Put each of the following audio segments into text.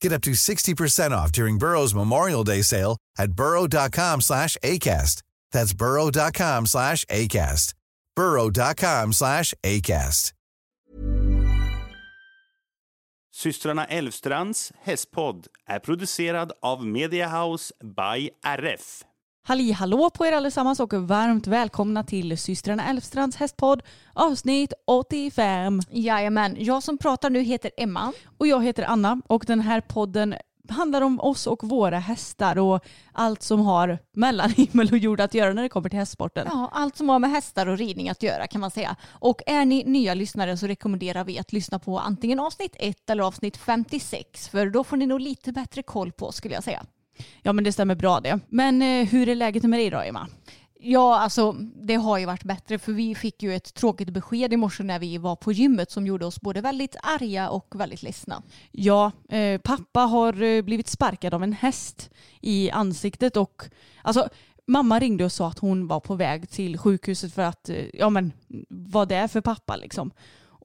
Get up to 60% off during Burrow's Memorial Day sale at burrow.com slash ACAST. That's burrow.com slash ACAST. burrow.com slash ACAST. Systrarna Elvstrands hästpodd är producerad av Media House by RF. Halli hallå på er allesammans och varmt välkomna till systrarna Elfstrands hästpodd avsnitt 85. Jajamän, jag som pratar nu heter Emma. Och jag heter Anna och den här podden handlar om oss och våra hästar och allt som har mellan himmel och jord att göra när det kommer till hästsporten. Ja, allt som har med hästar och ridning att göra kan man säga. Och är ni nya lyssnare så rekommenderar vi att lyssna på antingen avsnitt 1 eller avsnitt 56 för då får ni nog lite bättre koll på skulle jag säga. Ja men det stämmer bra det. Men eh, hur är läget med dig då Emma? Ja, alltså det har ju varit bättre för vi fick ju ett tråkigt besked i morse när vi var på gymmet som gjorde oss både väldigt arga och väldigt ledsna. Ja, eh, pappa har eh, blivit sparkad av en häst i ansiktet och alltså mamma ringde och sa att hon var på väg till sjukhuset för att, eh, ja men vad det är för pappa liksom.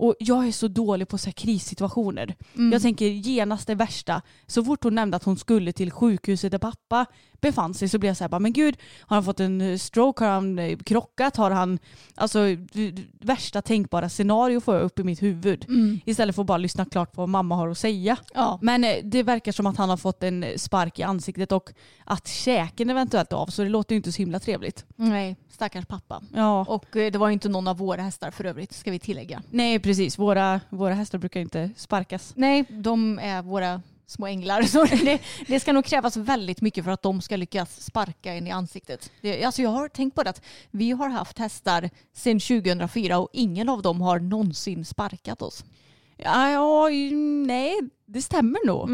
Och jag är så dålig på så här krissituationer. Mm. Jag tänker genast det värsta. Så fort hon nämnde att hon skulle till sjukhuset där pappa befann sig så blev jag så här, bara, men gud, har han fått en eh, stroke? Har han eh, krockat? Har han, alltså värsta tänkbara scenario får jag upp i mitt huvud. Istället för att bara lyssna klart på vad mamma har att säga. Ja. Men eh, det verkar som att han har fått en spark i ansiktet och att käken eventuellt av så det låter ju inte så himla trevligt. Nej, stackars pappa. Ja. Och det var ju inte någon av våra hästar för övrigt, ska vi tillägga. Nej precis, våra, våra hästar brukar inte sparkas. Nej, de är våra små änglar. Så det, det ska nog krävas väldigt mycket för att de ska lyckas sparka en i ansiktet. Det, alltså jag har tänkt på det att vi har haft hästar sedan 2004 och ingen av dem har någonsin sparkat oss. Ja, ja, nej, det stämmer nog.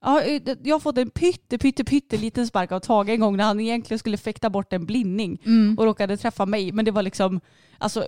Ja, eh, jag har fått en pytte, pytte, pytte liten spark av Tage en gång när han egentligen skulle fäkta bort en blindning och råkade träffa mig. Men det var liksom, alltså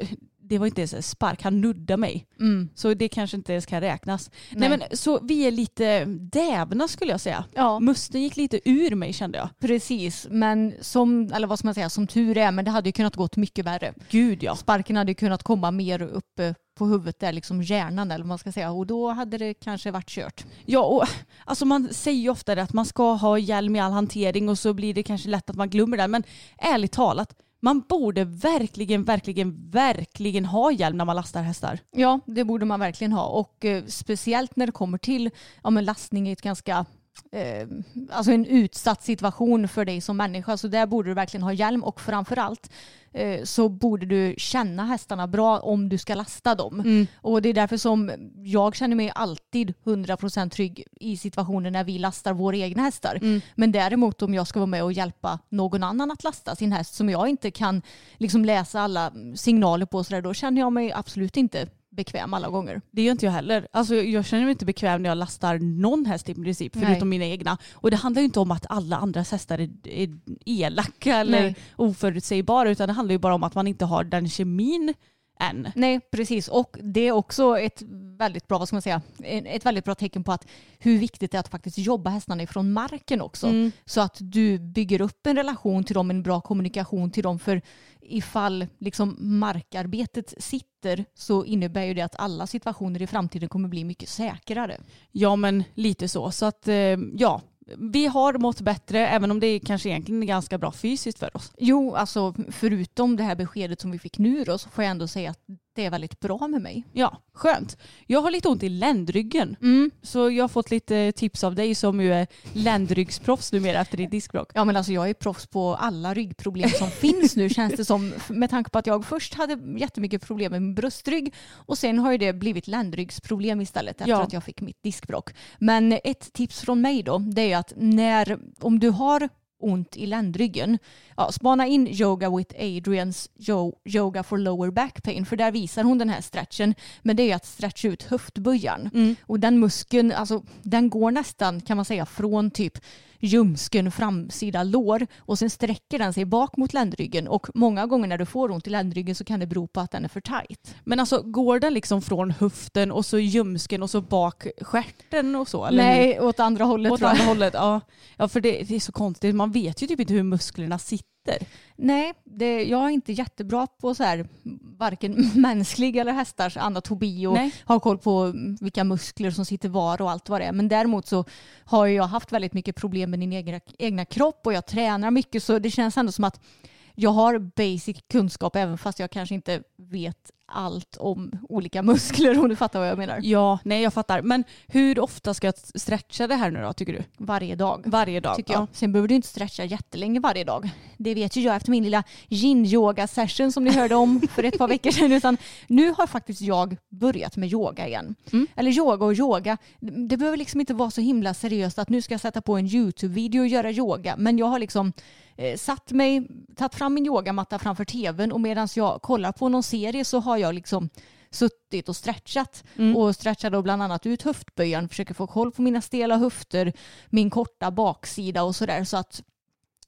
det var inte ens en spark, han nuddade mig. Så det kanske inte ens kan räknas. Nej. Nej. men så vi är lite dävna skulle jag säga. Ja. Musten gick lite ur mig kände jag. Precis, men som, eller vad ska man säga, som tur är, men det hade ju kunnat gått mycket värre. Gud ja. Sparken hade ju kunnat komma mer uppe på huvudet där, liksom hjärnan eller vad man ska säga. Och då hade det kanske varit kört. Ja, och alltså man säger ju ofta det att man ska ha hjälm i all hantering och så blir det kanske lätt att man glömmer det. Men ärligt talat, man borde verkligen, verkligen, verkligen ha hjälm när man lastar hästar. Ja, det borde man verkligen ha. Och eh, speciellt när det kommer till ja, men lastning i ett ganska eh, alltså en utsatt situation för dig som människa. Så där borde du verkligen ha hjälm och framförallt eh, så borde du känna hästarna bra om du ska lasta dem. Och det är därför som jag känner mig alltid 100% trygg i situationer när vi lastar våra egna hästar. Men däremot om jag ska vara med och hjälpa någon annan att lasta sin häst som jag inte kan liksom läsa alla signaler på så där, då känner jag mig absolut inte bekväm alla gånger. Det gör inte jag heller. Alltså, jag känner mig inte bekväm när jag lastar någon häst i princip, Nej. förutom mina egna. Och det handlar ju inte om att alla andras hästar är, är elaka eller Nej. oförutsägbara, utan det handlar ju bara om att man inte har den kemin än. Nej, precis. Och det är också ett väldigt bra, vad ska man säga, ett väldigt bra tecken på att hur viktigt det är att faktiskt jobba hästarna ifrån marken också. Mm. Så att du bygger upp en relation till dem, en bra kommunikation till dem. För ifall liksom markarbetet sitter så innebär ju det att alla situationer i framtiden kommer bli mycket säkrare. Ja men lite så. Så att eh, ja, vi har mått bättre även om det kanske egentligen är ganska bra fysiskt för oss. Jo, alltså förutom det här beskedet som vi fick nu då så får jag ändå säga att det är väldigt bra med mig. Ja, skönt. Jag har lite ont i ländryggen. Mm. Så jag har fått lite tips av dig som ju är ländryggsproffs numera efter ditt diskbråck. Ja men alltså jag är proffs på alla ryggproblem som finns nu känns det som. Med tanke på att jag först hade jättemycket problem med min bröstrygg och sen har ju det blivit ländryggsproblem istället efter Ja. att jag fick mitt diskbråck. Men ett tips från mig då det är ju att när, om du har ont i ländryggen, ja, spana in Yoga with Adrians yo- Yoga for lower back pain för där visar hon den här stretchen. Men det är att stretcha ut höftböjaren. Och den muskeln, alltså den går nästan kan man säga från typ ljumsken framsida lår och sen sträcker den sig bak mot ländryggen och många gånger när du får ont i ländryggen så kan det bero på att den är för tajt. Men alltså går den liksom från höften och så ljumsken och så bak stjärten och så? Eller? Nej, åt andra hållet Åt andra hållet, ja. Ja för det, det är så konstigt, man vet ju typ inte hur musklerna sitter. Nej, det, jag är inte jättebra på så här varken mänsklig eller hästars anatomi och Nej. har koll på vilka muskler som sitter var och allt vad det är. Men däremot så har jag haft väldigt mycket problem med min egna, egna kropp och jag tränar mycket så det känns ändå som att jag har basic kunskap även fast jag kanske inte vet allt om olika muskler om du fattar vad jag menar. Ja, nej jag fattar. Men hur ofta ska jag stretcha det här nu då tycker du? Varje dag. Varje dag? Tycker jag. Sen behöver du inte stretcha jättelänge varje dag. Det vet ju jag efter min lilla yin-yoga session som ni hörde om för ett par veckor sedan. Utan nu har faktiskt jag börjat med yoga igen. Mm. Eller yoga och yoga. Det behöver liksom inte vara så himla seriöst att nu ska jag sätta på en YouTube-video och göra yoga. Men jag har liksom eh, satt mig, tagit fram min yogamatta framför tvn och medan jag kollar på någon serie så har jag liksom suttit och stretchat Mm. och stretchar då bland annat ut höftböjaren, försöker få koll på mina stela höfter, min korta baksida och sådär så att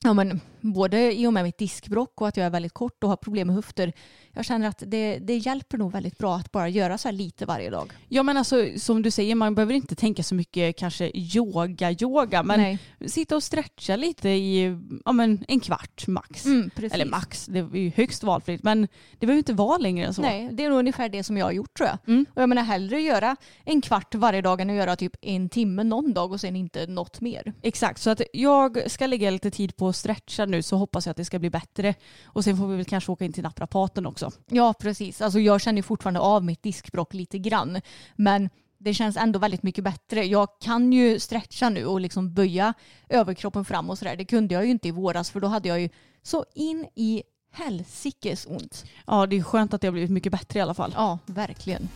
ja, men, både i och med mitt diskbråck och att jag är väldigt kort och har problem med höfter jag känner att det, det hjälper nog väldigt bra att bara göra så här lite varje dag. Ja men alltså som du säger, man behöver inte tänka så mycket kanske yoga-yoga men Nej. sitta och stretcha lite i ja, men en kvart max. Mm. Eller max, det är ju högst valfritt men det behöver inte vara längre än så. Nej, det är nog ungefär det som jag har gjort tror jag. Mm. Och jag menar hellre göra en kvart varje dag än att göra typ en timme någon dag och sen inte något mer. Exakt, så att jag ska lägga lite tid på att stretcha nu så hoppas jag att det ska bli bättre. Och sen får vi väl kanske åka in till naprapaten också. Ja, precis. Alltså jag känner fortfarande av mitt diskbråck lite grann. Men det känns ändå väldigt mycket bättre. Jag kan ju stretcha nu och liksom böja överkroppen fram och sådär. Det kunde jag ju inte i våras för då hade jag ju så in i helsikes ont. Ja, det är skönt att det har blivit mycket bättre i alla fall. Ja, verkligen.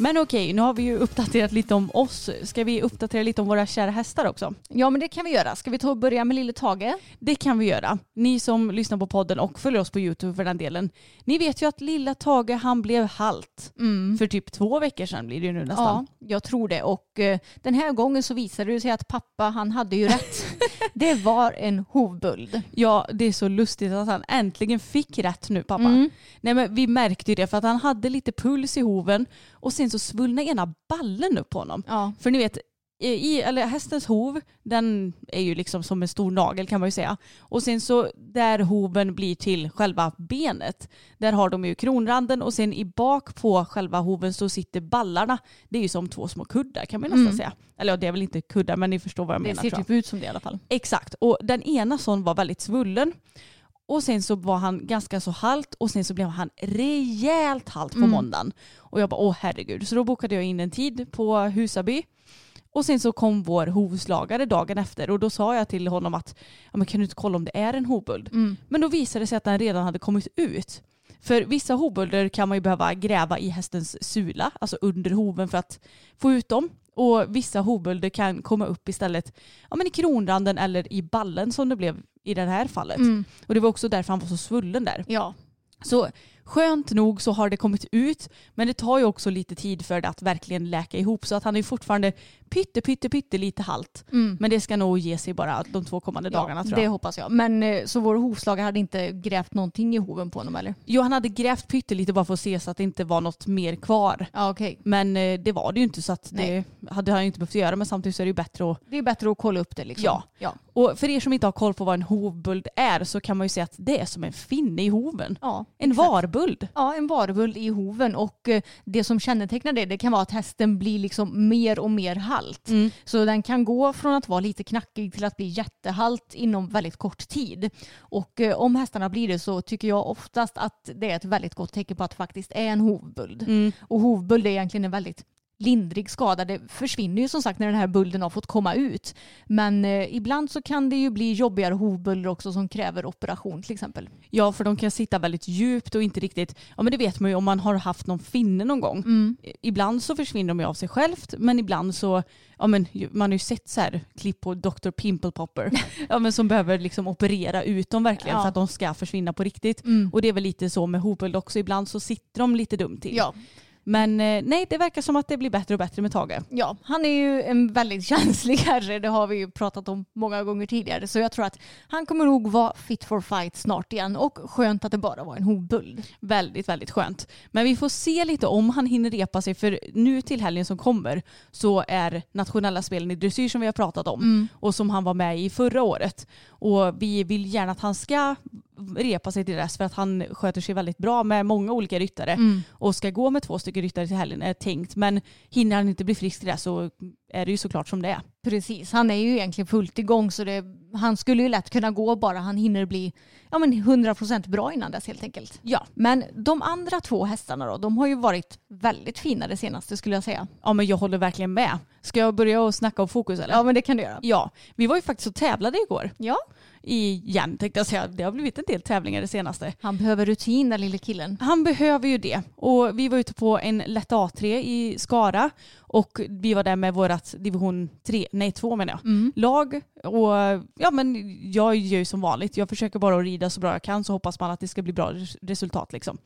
Men okej, nu har vi ju uppdaterat lite om oss. Ska vi uppdatera lite om våra kära hästar också? Ja, men det kan vi göra. Ska vi ta och börja med lille Tage? Det kan vi göra. Ni som lyssnar på podden och följer oss på YouTube för den delen. Ni vet ju att lilla Tage han blev halt. För typ två veckor sedan blir det ju nu nästan. Ja, jag tror det. Och eh, den här gången så visade det sig att pappa, han hade ju rätt. det var en hovböld. Ja, det är så lustigt att han äntligen fick rätt nu pappa. Mm. Nej men vi märkte ju det för att han hade lite puls i hoven och sen så svullnade ena ballen upp på honom. Ja. För ni vet, i, eller hästens hov, den är ju liksom som en stor nagel kan man ju säga. Och sen så där hoven blir till själva benet, där har de ju kronranden och sen i bak på själva hoven så sitter ballarna. Det är ju som två små kuddar kan man nästan Mm. säga. Eller ja, det är väl inte kuddar men ni förstår vad jag Det menar ser tror jag. typ ut som det i alla fall. Exakt, och den ena sån var väldigt svullen. Och sen så var han ganska så halt och sen så blev han rejält halt på Mm. måndagen. Och jag bara åh herregud. Så då bokade jag in en tid på Husaby. Och sen så kom vår hovslagare dagen efter och då sa jag till honom att ja, men kan du inte kolla om det är en hovböld? Mm. Men då visade det sig att den redan hade kommit ut. För vissa hovbölder kan man ju behöva gräva i hästens sula, alltså under hoven för att få ut dem. Och vissa hovbölder kan komma upp istället ja, men i kronranden eller i ballen som det blev i det här fallet. Mm. Och det var också därför han var så svullen där. Ja. Så skönt nog så har det kommit ut men det tar ju också lite tid för det att verkligen läka ihop så att han är fortfarande pytte pytte pytte lite halt. Mm. Men det ska nog ge sig bara de två kommande dagarna tror det jag. hoppas jag. Men eh, så vår hovslagare hade inte grävt någonting i hoven på honom eller? Jo han hade grävt pytte lite bara för att se så att det inte var något mer kvar. Ja okej. Men eh, det var det ju inte så att Nej. det hade han ju inte behövt göra men samtidigt så är det ju bättre att Det är bättre att kolla upp det liksom. Ja. ja. och för er som inte har koll på vad en hovböld är så kan man ju säga att det är som en finne i hoven. ja En exakt. varböld. Ja, en varvuld i hoven och eh, det som kännetecknar det, det kan vara att hästen blir liksom mer och mer halt. Mm. Så den kan gå från att vara lite knackig till att bli jättehalt inom väldigt kort tid. Och eh, om hästarna blir det så tycker jag oftast att det är ett väldigt gott tecken på att det faktiskt är en hovböld. Mm. Och hovböld är egentligen en väldigt lindrig skada. Det försvinner ju som sagt när den här bulden har fått komma ut. Men eh, ibland så kan det ju bli jobbigare hovbölder också som kräver operation till exempel. Ja, för de kan sitta väldigt djupt och inte riktigt, ja men det vet man ju om man har haft någon finne någon gång. Mm. Ibland så försvinner de ju av sig självt, men ibland så, ja men man har ju sett så här klipp på Dr. Pimple Popper, ja men som behöver liksom operera ut dem verkligen Ja. för att de ska försvinna på riktigt. Mm. Och det är väl lite så med hovböld också, ibland så sitter de lite dumt till. Ja. Men eh, nej, det verkar som att det blir bättre och bättre med Tage. Ja, han är ju en väldigt känslig herre. Det har vi ju pratat om många gånger tidigare. Så jag tror att han kommer nog vara fit for fight snart igen. Och skönt att det bara var en hovböld. Väldigt, väldigt skönt. Men vi får se lite om han hinner repa sig för nu till helgen som kommer så är nationella spelen i dressyr som vi har pratat om och som han var med i förra året. Och vi vill gärna att han ska repa sig till dess för att han sköter sig väldigt bra med många olika ryttare Mm. och ska gå med två stycken ryttare till helgen är tänkt. Men hinner han inte bli frisk till det så är det ju såklart som det är. Precis, han är ju egentligen fullt igång så det, han skulle ju lätt kunna gå bara han hinner bli ja, men 100% bra innan dess helt enkelt. Ja. Men de andra två hästarna då, de har ju varit väldigt fina det senaste skulle jag säga. Ja men jag håller verkligen med. Ska jag börja och snacka om fokus eller? Ja men det kan du göra. Ja, vi var ju faktiskt och tävlade igår. Ja, Igen tänkte jag säga. Det har blivit en del tävlingar det senaste. han behöver rutin den lille killen. Han behöver ju det. Och vi var ute på en lätt A3 i Skara och vi var där med vårat division 3, nej 2 menar jag, Mm. lag. Och ja men jag gör ju som vanligt. Jag försöker bara att rida så bra jag kan så hoppas man att det ska bli bra res- resultat liksom.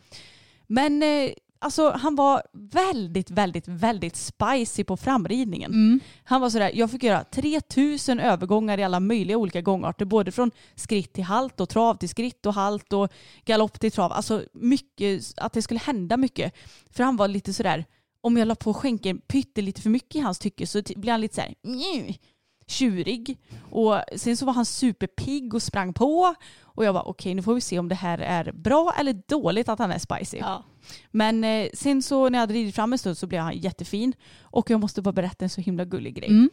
Men eh, alltså han var väldigt, väldigt, väldigt spicy på framridningen. Mm. Han var sådär, jag fick göra 3000 övergångar i alla möjliga olika gångarter. Både från skritt till halt och trav till skritt och halt och galopp till trav. Alltså mycket, att det skulle hända mycket. För han var lite sådär, om jag la på skänken pyttelite för mycket i hans tycke så blev han lite såhär tjurig. Och sen så var han superpigg och sprang på. Och jag var okej nu får vi se om det här är bra eller dåligt att han är spicy. Ja. Men eh, sen så när jag hade ridit fram en stund så blev han jättefin. Och jag måste bara berätta en så himla gullig grej. Mm.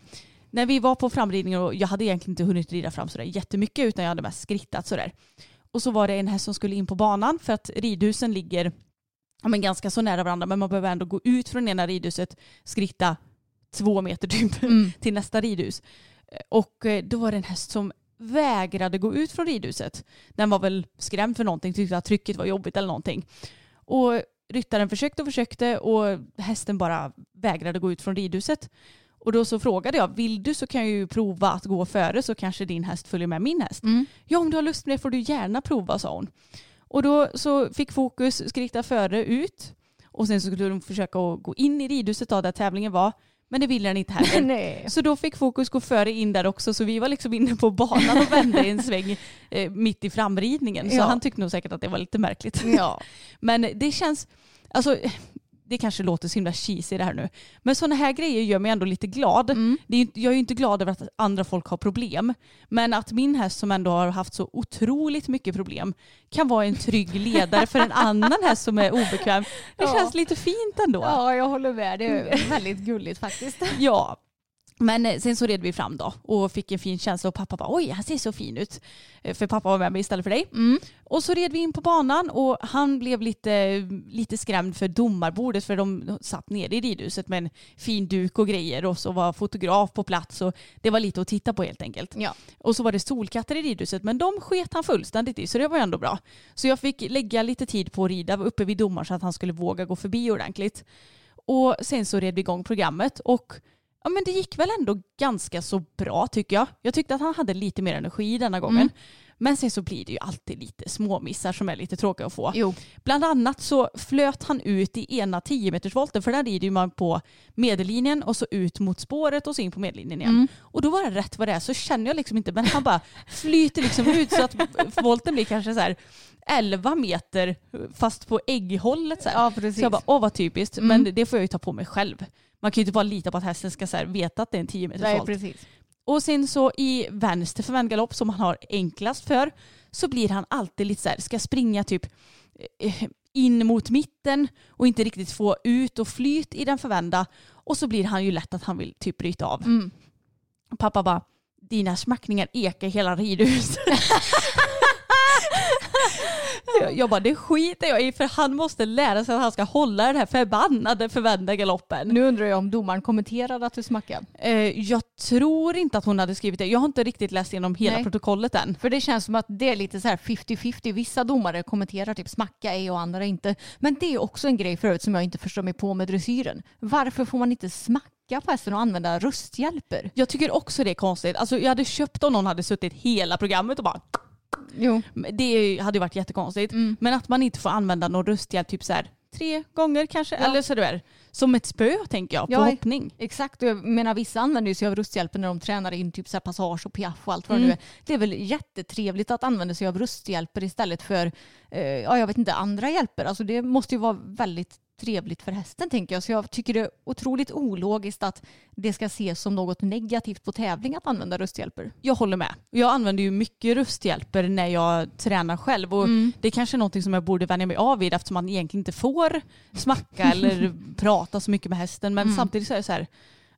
När vi var på framridningen och jag hade egentligen inte hunnit rida fram sådär jättemycket utan jag hade mest skrittat sådär. Och så var det en häst som skulle in på banan för att ridhusen ligger ja, men ganska så nära varandra men man behöver ändå gå ut från ena ridhuset, skritta två meter typ Mm. till nästa ridhus. Och eh, då var det en häst som vägrade gå ut från ridhuset. Den var väl skrämd för någonting, tyckte att trycket var jobbigt eller någonting. Och ryttaren försökte och försökte och hästen bara vägrade gå ut från ridhuset. Och då så frågade jag, vill du så kan jag ju prova att gå före så kanske din häst följer med min häst. Mm. Ja om du har lust med det får du gärna prova sa hon. Och då så fick Fokus skritta före ut och sen så skulle de försöka gå in i ridhuset då, där tävlingen var. Men det ville den inte heller. Nej. Så då fick Fokus gå före in där också så vi var liksom inne på banan och vände en sväng eh, mitt i framridningen. Så Ja. han tyckte nog säkert att det var lite märkligt. Ja. Men det känns, alltså det kanske låter så himla cheesy det här nu. Men sådana här grejer gör mig ändå lite glad. Mm. Är, jag är ju inte glad över att andra folk har problem. Men att min häst som ändå har haft så otroligt mycket problem kan vara en trygg ledare för en annan häst som är obekväm. Det Ja. känns lite fint ändå. ja, jag håller med. Det är väldigt gulligt faktiskt. Ja. Men eh, sen så red vi fram då och fick en fin känsla och pappa bara oj han ser så fin ut. Eh, För pappa var med mig istället för dig. Mm. Och så red vi in på banan och han blev lite, lite skrämd för domarbordet för de satt nere i ridhuset med en fin duk och grejer och så var fotograf på plats och det var lite att titta på helt enkelt. Ja. Och så var det solkatter i ridhuset men de sket han fullständigt i så det var ju ändå bra. Så jag fick lägga lite tid på att rida uppe vid domaren så att han skulle våga gå förbi ordentligt. Och sen så red vi igång programmet och ja, men det gick väl ändå ganska så bra tycker jag. Jag tyckte att han hade lite mer energi denna gången. Mm. Men sen så blir det ju alltid lite småmissar som är lite tråkiga att få. Jo. Bland annat så flöt han ut i ena 10 meters volten för där rider man på medellinjen och så ut mot spåret och så in på medellinjen igen. Mm. Och då var det rätt vad det är så känner jag liksom inte men han bara flyter liksom ut så att volten blir kanske så här 11 meter fast på ägghållet. Så, här. Ja, så jag bara åh vad typiskt Mm. men det får jag ju ta på mig själv. Man kan ju inte bara lita på att hästen ska så här, veta att det är en 10 meters Nej, precis. Och sen så i vänster förvändgalopp som han har enklast för så blir han alltid lite så här, ska springa typ eh, in mot mitten och inte riktigt få ut och flyt i den förvända. Och så blir han ju lätt att han vill typ bryta av. Mm. Pappa bara, dina smackningar ekar hela ridhuset. Jag- bara, det skiter jag i för han måste lära sig att han ska hålla den här förbannade förvända galoppen. Nu undrar jag om domaren kommenterade att du smackade. Eh, jag tror inte att hon hade skrivit det. Jag har inte riktigt läst igenom hela Nej. protokollet än. För det känns som att det är lite så här 50-50. Vissa domare kommenterar typ smacka är och andra inte. Men det är också en grej förut som jag inte förstår mig på med dressyren. Varför får man inte smacka på hästen och använda rösthjälper? Jag tycker också det är konstigt. Alltså, jag hade köpt om någon hade suttit hela programmet och bara Jo. det hade ju varit jättekonstigt. Mm. Men att man inte får använda någon rösthjälp typ så här tre gånger kanske. Ja. Eller så där. Som ett spö tänker jag på Ja, hoppning. Exakt, och jag menar vissa använder sig av rösthjälpen när de tränar in typ så här passage och piaff och allt vad det Mm. nu är. Det är väl jättetrevligt att använda sig av rösthjälper istället för, eh, ja jag vet inte, andra hjälper. Alltså det måste ju vara väldigt trevligt för hästen tänker jag. Så jag tycker det är otroligt ologiskt att det ska ses som något negativt på tävling att använda rösthjälper. Jag håller med. Jag använder ju mycket rösthjälper när jag tränar själv och Mm. det är kanske är någonting som jag borde vänja mig av vid eftersom man egentligen inte får smacka eller prata så mycket med hästen. Men Mm. samtidigt så är det så här,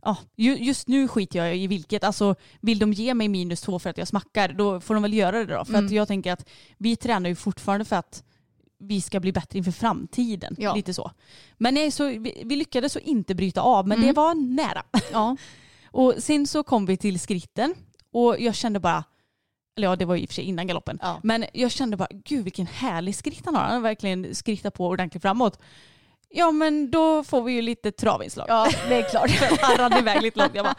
ja, ju- just nu skiter jag i vilket. Alltså, vill de ge mig minus två för att jag smackar, då får de väl göra det då. För Mm. att jag tänker att vi tränar ju fortfarande för att vi ska bli bättre inför framtiden. Ja. Lite så. Men nej, så vi, vi lyckades så inte bryta av, men Mm. det var nära. Ja, Och sen så kom vi till skritten och jag kände bara, eller ja det var i och för sig innan galoppen, Ja. men jag kände bara gud vilken härlig skritt han har. Han har verkligen skrittat på ordentligt framåt. Ja men då får vi ju lite travinslag. ja det är klart. Han rann iväg lite långt. Jag bara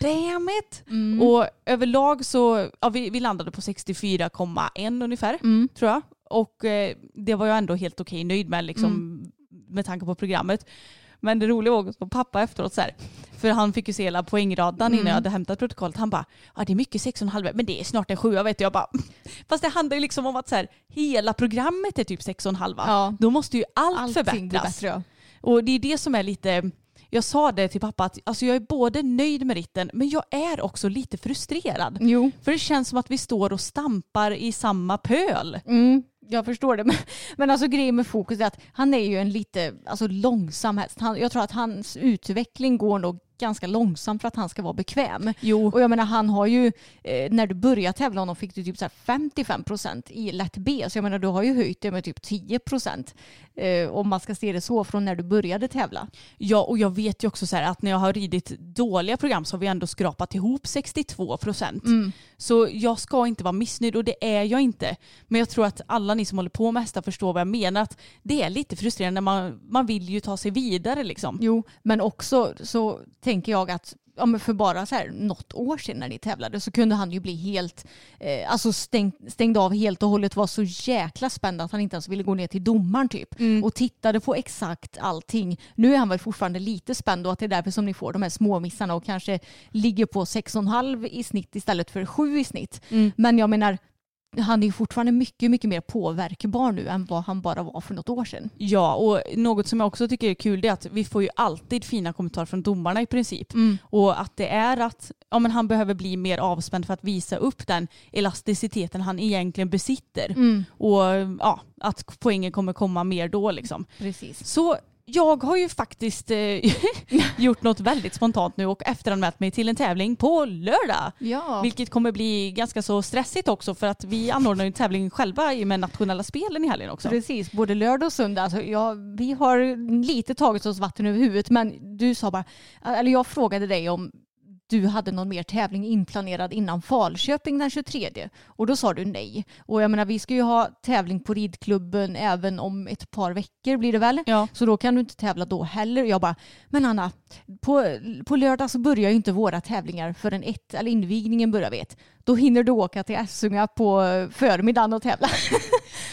damn it. Mm. Och överlag så, ja, vi, vi landade på 64,1 ungefär Mm. tror jag. Och eh, det var jag ändå helt okej nöjd med liksom, med tanke på programmet. Men det roliga var också pappa efteråt så här, för han fick ju se hela poängradan innan Mm. jag hade hämtat protokollet. Han bara, ja det är mycket 6,5 men det är snart en sjua vet du. Jag bara, fast det handlar ju liksom om att så här, hela programmet är typ 6,5. Ja. Då måste ju allt Allting blir förbättras. bättre. Ja. Och det är det som är lite, jag sa det till pappa att alltså jag är både nöjd med ritten men jag är också lite frustrerad. Jo. För det känns som att vi står och stampar i samma pöl. Mm, jag förstår det. Men, men alltså grejen med fokus är att han är ju en lite alltså, långsam häst. Han, jag tror att hans utveckling går nog ganska långsamt för att han ska vara bekväm. Jo. Och jag menar han har ju, eh, när du började tävla honom fick du typ så här 55% i lätt B. Så jag menar du har ju höjt det med typ 10% eh, om man ska se det så från när du började tävla. Ja, och jag vet ju också så här att när jag har ridit dåliga program så har vi ändå skrapat ihop 62 procent. Så jag ska inte vara missnöjd och det är jag inte. Men jag tror att alla ni som håller på med hästar förstår vad jag menar. Att det är lite frustrerande man, man vill ju ta sig vidare liksom. Jo, men också så tänker jag att ja, för bara så här något år sedan när ni tävlade så kunde han ju bli helt, eh, alltså stäng, stängd av helt och hållet, var så jäkla spänd att han inte ens ville gå ner till domaren typ och tittade på exakt allting. Nu är han väl fortfarande lite spänd och att det är därför som ni får de här småmissarna och kanske ligger på 6,5 i snitt istället för 7 i snitt. Men jag menar, han är fortfarande mycket, mycket mer påverkbar nu än vad han bara var för något år sedan. Ja, och något som jag också tycker är kul det är att vi får ju alltid fina kommentarer från domarna i princip. Och att det är att ja, men han behöver bli mer avspänd för att visa upp den elasticiteten han egentligen besitter. Och ja, att poängen kommer komma mer då liksom. Precis. Så jag har ju faktiskt eh, gjort något väldigt spontant nu och efteranmält mig till en tävling på lördag. Ja. Vilket kommer bli ganska så stressigt också för att vi anordnar ju en tävling själva i med nationella spelen i helgen också. Precis, både lördag och söndag. Alltså, ja, vi har lite tagit oss vatten över huvudet men du sa bara, eller jag frågade dig om du hade någon mer tävling inplanerad innan Falköping den 23 och då sa du nej. Och jag menar vi ska ju ha tävling på ridklubben även om ett par veckor blir det väl? Ja. Så då kan du inte tävla då heller. Jag bara, men Anna, på, på lördag så börjar ju inte våra tävlingar förrän ett, eller invigningen börjar vid ett. Då hinner du åka till Essunga på förmiddagen och tävla.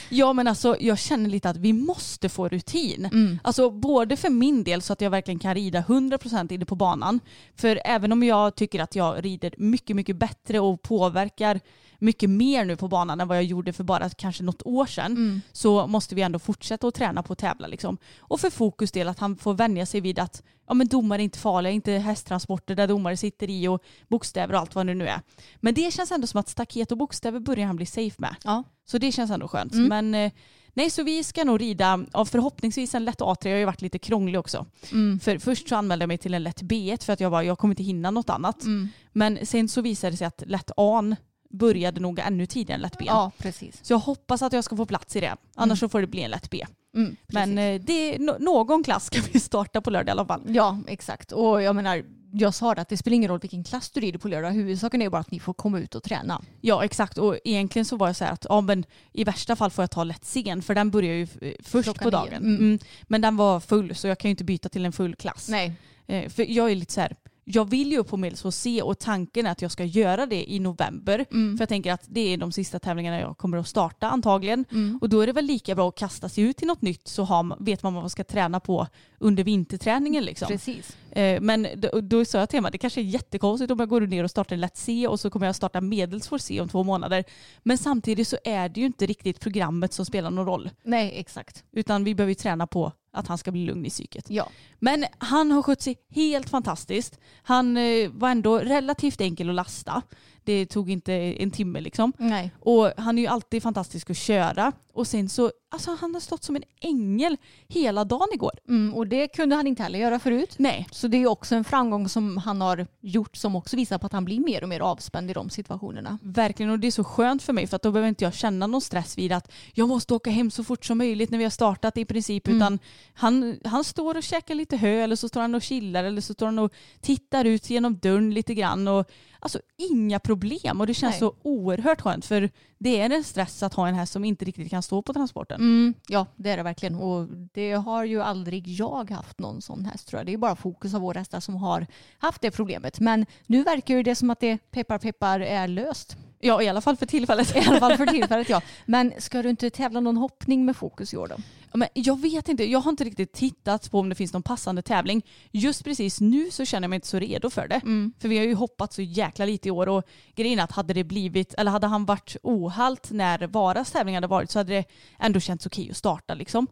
Ja men alltså jag känner lite att vi måste få rutin. Mm. Alltså både för min del så att jag verkligen kan rida 100% inne på banan. För även om jag tycker att jag rider mycket, mycket bättre och påverkar mycket mer nu på banan än vad jag gjorde för bara kanske något år sedan Mm. så måste vi ändå fortsätta att träna på att tävla. Liksom. Och för fokus del att han får vänja sig vid att ja, men domare är inte farliga, inte hästtransporter där domare sitter i och bokstäver och allt vad det nu är. Men det känns ändå som att staket och bokstäver börjar han bli safe med. Ja. Så det känns ändå skönt. Mm. Men eh, nej, så vi ska nog rida av förhoppningsvis en lätt A3. Jag har ju varit lite krånglig också. Mm. För först så anmälde jag mig till en lätt B1 för att jag var jag kommer inte hinna något annat. Mm. Men sen så visade det sig att lätt A började nog ännu tidigare än lätt B. Ja, precis. Så jag hoppas att jag ska få plats i det. Annars så får det bli en lätt B. Mm, Men eh, det, nå- någon klass ska vi starta på lördag i alla fall. Ja, exakt. Och jag menar, jag sa det att det spelar ingen roll vilken klass du rider på lördag. Huvudsaken är bara att ni får komma ut och träna. Ja exakt och egentligen så var jag så här att ja, men i värsta fall får jag ta lätt scen för den börjar ju först Klockan på dagen. Mm. Mm. Men den var full så jag kan ju inte byta till en full klass. Nej. Eh, För jag är lite så här, jag vill ju upp på Medelsvår C och tanken är att jag ska göra det i november. Mm. För jag tänker att det är de sista tävlingarna jag kommer att starta antagligen. Mm. Och då är det väl lika bra att kasta sig ut i något nytt så har, vet man vad man ska träna på under vinterträningen. Liksom. Precis. Eh, Men då, då sa jag till mig, det kanske är jättekonstigt om jag går ner och startar en lätt C och så kommer jag starta medelsvår C om två månader. Men samtidigt så är det ju inte riktigt programmet som spelar någon roll. Nej, exakt. Utan vi behöver ju träna på att han ska bli lugn i psyket. Ja. Men han har skött sig helt fantastiskt. Han eh, var ändå relativt enkel att lasta. Det tog inte en timme liksom. Nej. Och han är ju alltid fantastisk att köra. Och sen så, alltså han har stått som en ängel hela dagen igår. Mm, och det kunde han inte heller göra förut. Nej, Så det är också en framgång som han har gjort som också visar på att han blir mer och mer avspänd i de situationerna. verkligen. Och det är så skönt för mig för att då behöver inte jag känna någon stress vid att jag måste åka hem så fort som möjligt när vi har startat i princip. Mm. Utan han, han står och käkar lite hö eller så står han och chillar eller så står han och tittar ut genom dörren lite grann. Och, alltså inga problem och det känns Nej. så oerhört skönt för det är en stress att ha en häst som inte riktigt kan stå på transporten. Mm, ja, det är det verkligen. Och det har ju aldrig jag haft någon sån häst tror jag. Det är bara fokus av våra hästar som har haft det problemet. Men nu verkar ju det som att det peppar peppar är löst. Ja i alla fall för tillfället. I alla fall för tillfället ja. Men ska du inte tävla någon hoppning med fokus i år då? Ja, Men jag vet inte, jag har inte riktigt tittat på om det finns någon passande tävling. Just precis nu så känner jag mig inte så redo för det. För vi har ju hoppat så jäkla lite i år och grejen är att hade det blivit, eller hade han varit ohalt när Varas tävling hade varit så hade det ändå känts okej att starta liksom.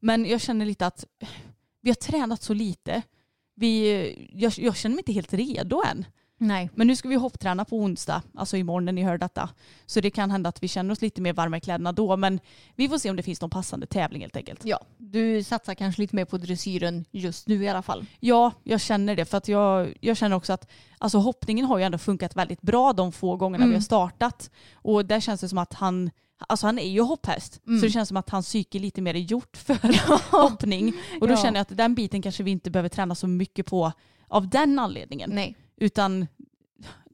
Men jag känner lite att vi har tränat så lite. Vi, jag, jag känner mig inte helt redo än. Nej. Men nu ska vi hoppträna på onsdag, alltså imorgon när ni hör detta. Så det kan hända att vi känner oss lite mer varma i kläderna då. Men vi får se om det finns någon passande tävling helt enkelt. Ja, du satsar kanske lite mer på dressyren just nu i alla fall. Ja, jag känner det. För att jag, jag känner också att alltså, hoppningen har ju ändå funkat väldigt bra de få gångerna Mm. vi har startat. Och där känns det som att han, alltså han är ju hopphäst. Mm. Så det känns som att hans psyke lite mer är gjort för hoppning. Och då Ja. känner jag att den biten kanske vi inte behöver träna så mycket på av den anledningen. Nej. Utan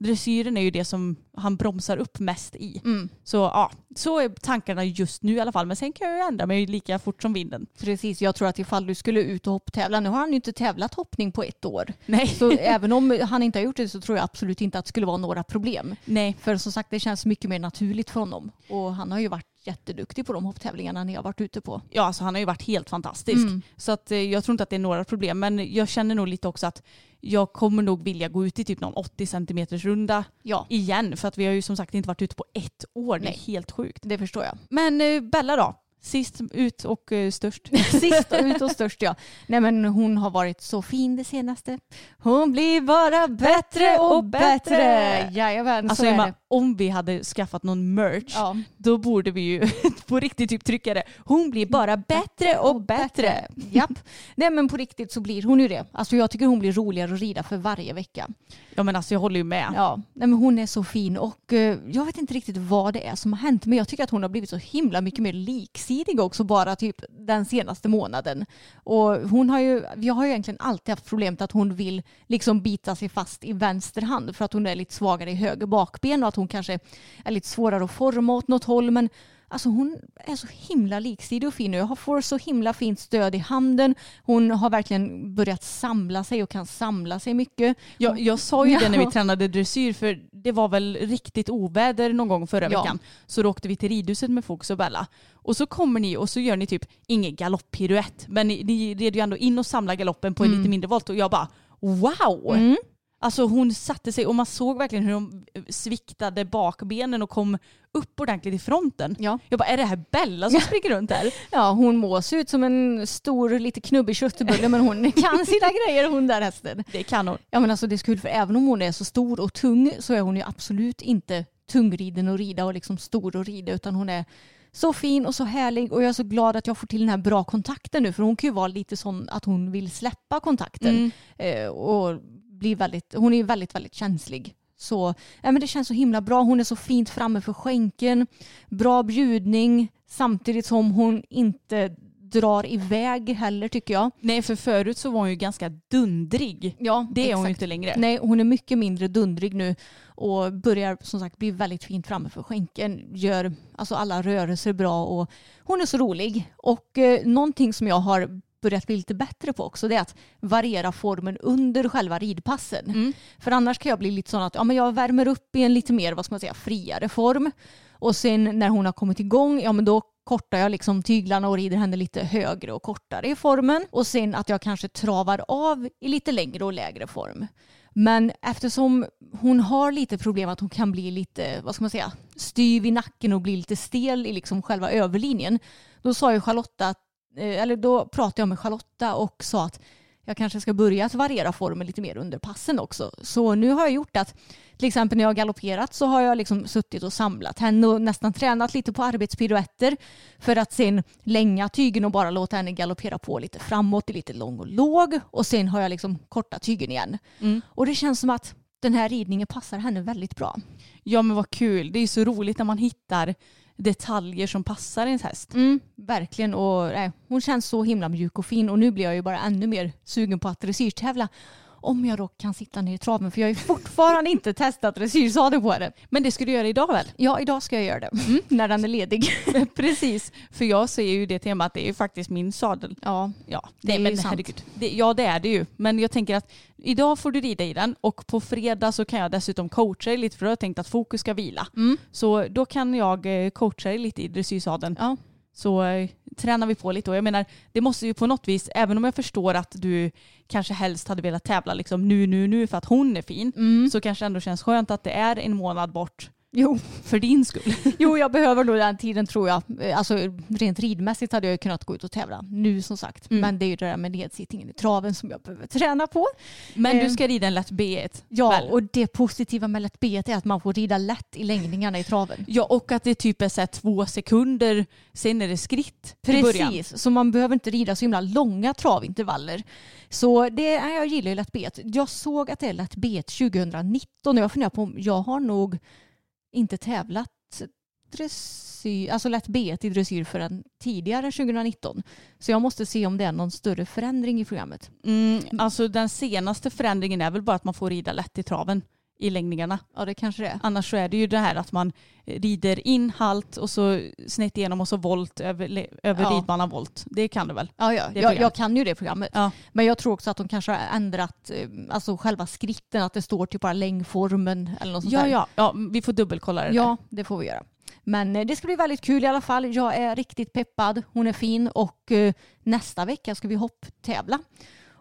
dressyren är ju det som han bromsar upp mest i. Mm. Så ja, så är tankarna just nu i alla fall. Men sen kan jag ju ändra mig lika fort som vinden. Precis, jag tror att ifall du skulle ut och hopptävla, nu har han ju inte tävlat hoppning på ett år. Nej. Så även om han inte har gjort det så tror jag absolut inte att det skulle vara några problem. Nej. För som sagt det känns mycket mer naturligt för honom. Och han har ju varit jätteduktig på de hopptävlingarna ni har varit ute på. Ja, alltså han har ju varit helt fantastisk. Mm. Så att, eh, jag tror inte att det är några problem. Men jag känner nog lite också att jag kommer nog vilja gå ut i typ någon 80 centimeters runda Ja, igen. För att vi har ju som sagt inte varit ute på ett år. Det är Nej. helt sjukt. det förstår jag. Men eh, Bella då? Sist ut och eh, störst. Sist ut och störst ja. Nej men hon har varit så fin det senaste. Hon blir bara bättre och bättre. Jajamän, Alltså så är det. Om vi hade skaffat någon merch Ja. då borde vi ju på riktigt typ trycka det. Hon blir bara bättre och bättre. Japp. Nej men på riktigt så blir hon ju det. Alltså jag tycker hon blir roligare att rida för varje vecka. Ja men alltså jag håller ju med. Ja, nej, men hon är så fin och eh, jag vet inte riktigt vad det är som har hänt men jag tycker att hon har blivit så himla mycket mer liksidig också bara typ den senaste månaden. Och hon har ju, jag har ju egentligen alltid haft problemet att hon vill liksom bita sig fast i vänster hand för att hon är lite svagare i höger bakben och att hon kanske är lite svårare att forma åt något håll men Alltså hon är så himla liksidig och fin nu. Jag får så himla fint stöd i handen. Hon har verkligen börjat samla sig och kan samla sig mycket. Jag, jag sa ju det när vi tränade dressyr för det var väl riktigt oväder någon gång förra Ja. veckan. Så då åkte vi till ridhuset med Fox och Bella. Och så kommer ni och så gör ni typ ingen galopppiruett. Men ni, ni red ju ändå in och samlade galoppen på en lite mindre volt och jag bara wow! Mm. Alltså hon satte sig och man såg verkligen hur de sviktade bakbenen och kom upp ordentligt i fronten. Ja. Jag bara, är det här Bella som springer runt här? Ja, hon må se ut som en stor, lite knubbig köttbulle men hon kan sina grejer hon där hästen. Det kan hon. Ja men alltså det är så kul för även om hon är så stor och tung så är hon ju absolut inte tungriden och rida och liksom stor och rida utan hon är så fin och så härlig och jag är så glad att jag får till den här bra kontakten nu för hon kan ju vara lite sån att hon vill släppa kontakten eh, och bli väldigt, hon är väldigt, väldigt känslig. Så ja, men det känns så himla bra. Hon är så fint framme för skänken. Bra bjudning samtidigt som hon inte drar iväg heller tycker jag. Nej för förut så var hon ju ganska dundrig. Ja, Det är hon ju inte längre. Nej, hon är mycket mindre dundrig nu och börjar som sagt bli väldigt fint framme för skänken. Gör alltså alla rörelser bra och hon är så rolig. Och eh, någonting som jag har börjat bli lite bättre på också det är att variera formen under själva ridpassen. Mm. För annars kan jag bli lite sån att ja, men jag värmer upp i en lite mer vad ska man säga, friare form. Och sen när hon har kommit igång, ja men då kortar jag liksom tyglarna och rider henne lite högre och kortare i formen. Och sen att jag kanske travar av i lite längre och lägre form. Men eftersom hon har lite problem att hon kan bli lite, vad ska man säga, styv i nacken och bli lite stel i liksom själva överlinjen. Då sa ju Charlotta, att- eller då pratade jag med Charlotta och sa att jag kanske ska börja att variera formen lite mer under passen också. Så nu har jag gjort att till exempel när jag har galopperat så har jag liksom suttit och samlat henne och nästan tränat lite på arbetspiruetter för att sen länga tygen och bara låta henne galoppera på lite framåt i lite lång och låg och sen har jag liksom kortat tygen igen. Mm. Och det känns som att den här ridningen passar henne väldigt bra. Ja men vad kul. Det är så roligt när man hittar detaljer som passar ens häst. Mm, verkligen och nej, hon känns så himla mjuk och fin och nu blir jag ju bara ännu mer sugen på att dressyrtävla. Om jag då kan sitta ner i traven för jag har ju fortfarande inte testat dressyrsadel på henne. Men det ska du göra idag väl? Ja, idag ska jag göra det. När den är ledig. Precis. För jag ser ju det temat, det är ju faktiskt min sadel. Ja, Ja, Det nej, är ju men sant. herregud. Det, ja det är det ju. Men jag tänker att idag får du rida i den och på fredag så kan jag dessutom coacha dig lite för då har jag tänkt att fokus ska vila. Mm. Så då kan jag eh, coacha dig lite i dressyrsadeln. ja. Så eh, tränar vi på lite och jag menar det måste ju på något vis, även om jag förstår att du kanske helst hade velat tävla liksom nu, nu, nu för att hon är fin Mm. så kanske ändå känns skönt att det är en månad bort Jo. för din skull. jo, jag behöver nog den tiden tror jag. Eh, Alltså rent ridmässigt hade jag kunnat gå ut och tävla nu som sagt. Mm. Men det är ju det där med nedsittningen i traven som jag behöver träna på. Men Eh. du ska rida en lätt B1. Ja, väl? och det positiva med lätt B är att man får rida lätt i längdningarna i traven. Ja och att det typ är så två sekunder, sen är det skritt. Precis, så man behöver inte rida så himla långa travintervaller. Så det, jag gillar ju lätt B. Jag såg att det är lätt B 2019 och jag funderar på om jag har nog inte tävlat dressyr, alltså lätt B i dressyr förrän tidigare 2019. Så jag måste se om det är någon större förändring i programmet. Mm, alltså den senaste förändringen är väl bara att man får rida lätt i traven i längningarna. Ja det kanske det är. Annars så är det ju det här att man rider in halt och så snett igenom och så volt över, över Ja. ridbanan volt. Det kan du väl? Ja, ja. Jag, jag kan ju det programmet. Ja. Men jag tror också att de kanske har ändrat eh, alltså själva skritten, att det står typ bara längdformen eller något sånt Ja, där. ja, ja, vi får dubbelkolla det Ja, det får vi göra. Men eh, det ska bli väldigt kul i alla fall. Jag är riktigt peppad. Hon är fin och eh, nästa vecka ska vi hopptävla.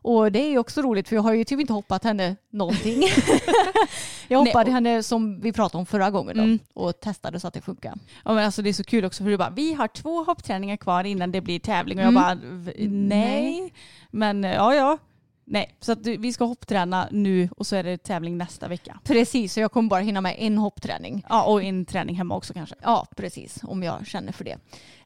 Och det är också roligt för jag har ju typ inte hoppat henne någonting. jag Nej, hoppade och- henne som vi pratade om förra gången då, Mm. och testade så att det funkar. Ja, men alltså det är så kul också för du bara, vi har två hoppträningar kvar innan det blir tävling och jag Mm. bara, "V- nej. Men eh, ja, ja. Nej, så att vi ska hoppträna nu och så är det tävling nästa vecka. Precis, så jag kommer bara hinna med en hoppträning. Ja, och en träning hemma också kanske. Ja, precis. Om jag känner för det.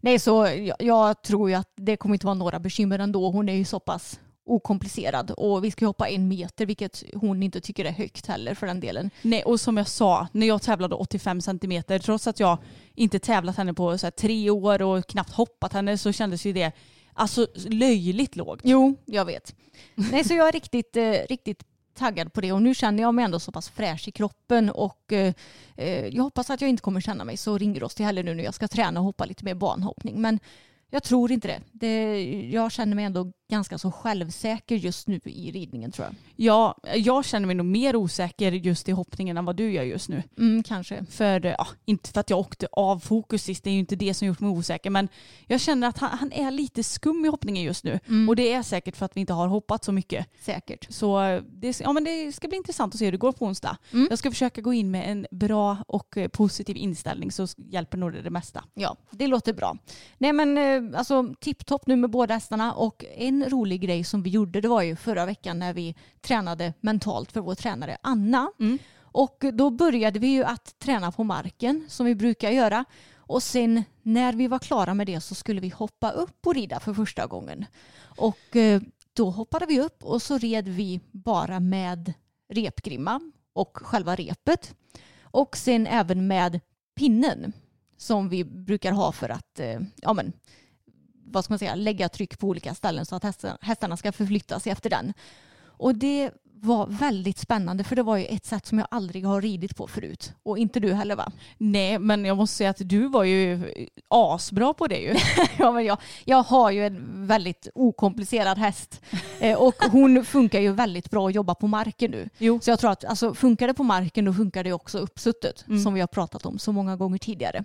Nej, så jag, jag tror ju att det kommer inte vara några bekymmer ändå. Hon är ju så pass okomplicerad och vi ska hoppa en meter vilket hon inte tycker är högt heller för den delen. Nej, och som jag sa, när jag tävlade 85 centimeter, trots att jag inte tävlat henne på så tre år och knappt hoppat henne så kändes ju det alltså löjligt lågt. Jo, jag vet. Nej, så jag är riktigt, eh, riktigt taggad på det och nu känner jag mig ändå så pass fräsch i kroppen och eh, eh jag hoppas att jag inte kommer känna mig så ringrostig heller nu när jag ska träna och hoppa lite mer banhoppning. Men jag tror inte det. det. Jag känner mig ändå ganska så självsäker just nu i ridningen tror jag. Ja, jag känner mig nog mer osäker just i hoppningen än vad du gör just nu. Mm, kanske. För, ja, inte för att jag åkte av fokus sist, det är ju inte det som gjort mig osäker, men jag känner att han, han är lite skum i hoppningen just nu. Mm. Och det är säkert för att vi inte har hoppat så mycket. Säkert. Så det, ja, men det ska bli intressant att se hur det går på onsdag. Mm. Jag ska försöka gå in med en bra och eh, positiv inställning så hjälper nog det, det mesta. Ja, det låter bra. Nej men eh, alltså tipptopp nu med båda hästarna och en en rolig grej som vi gjorde det var ju förra veckan när vi tränade mentalt för vår tränare Anna. Mm. Och då började vi ju att träna på marken som vi brukar göra. Och sen när vi var klara med det så skulle vi hoppa upp och rida för första gången. Och eh, då hoppade vi upp och så red vi bara med repgrimma och själva repet. Och sen även med pinnen som vi brukar ha för att eh, ja, men, vad ska man säga, lägga tryck på olika ställen så att hästarna ska förflytta sig efter den. Och det var väldigt spännande för det var ju ett sätt som jag aldrig har ridit på förut. Och inte du heller va? Nej men jag måste säga att du var ju asbra på det ju. ja, men jag, jag har ju en väldigt okomplicerad häst eh, och hon funkar ju väldigt bra att jobba på marken nu. Jo. Så jag tror att alltså, funkar det på marken då funkar det också uppsuttet mm. som vi har pratat om så många gånger tidigare.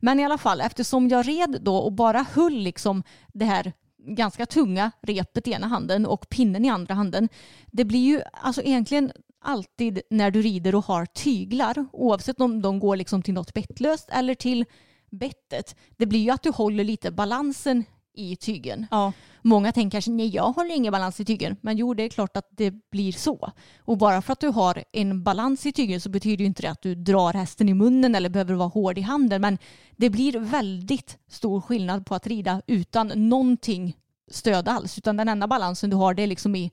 Men i alla fall eftersom jag red då och bara höll liksom det här ganska tunga repet i ena handen och pinnen i andra handen. Det blir ju alltså egentligen alltid när du rider och har tyglar oavsett om de går liksom till något bettlöst eller till bettet. Det blir ju att du håller lite balansen i tygen. Ja. Många tänker kanske nej jag håller ingen balans i tygen. Men jo det är klart att det blir så. Och bara för att du har en balans i tygen så betyder ju inte det att du drar hästen i munnen eller behöver vara hård i handen. Men det blir väldigt stor skillnad på att rida utan någonting stöd alls. Utan den enda balansen du har det är liksom i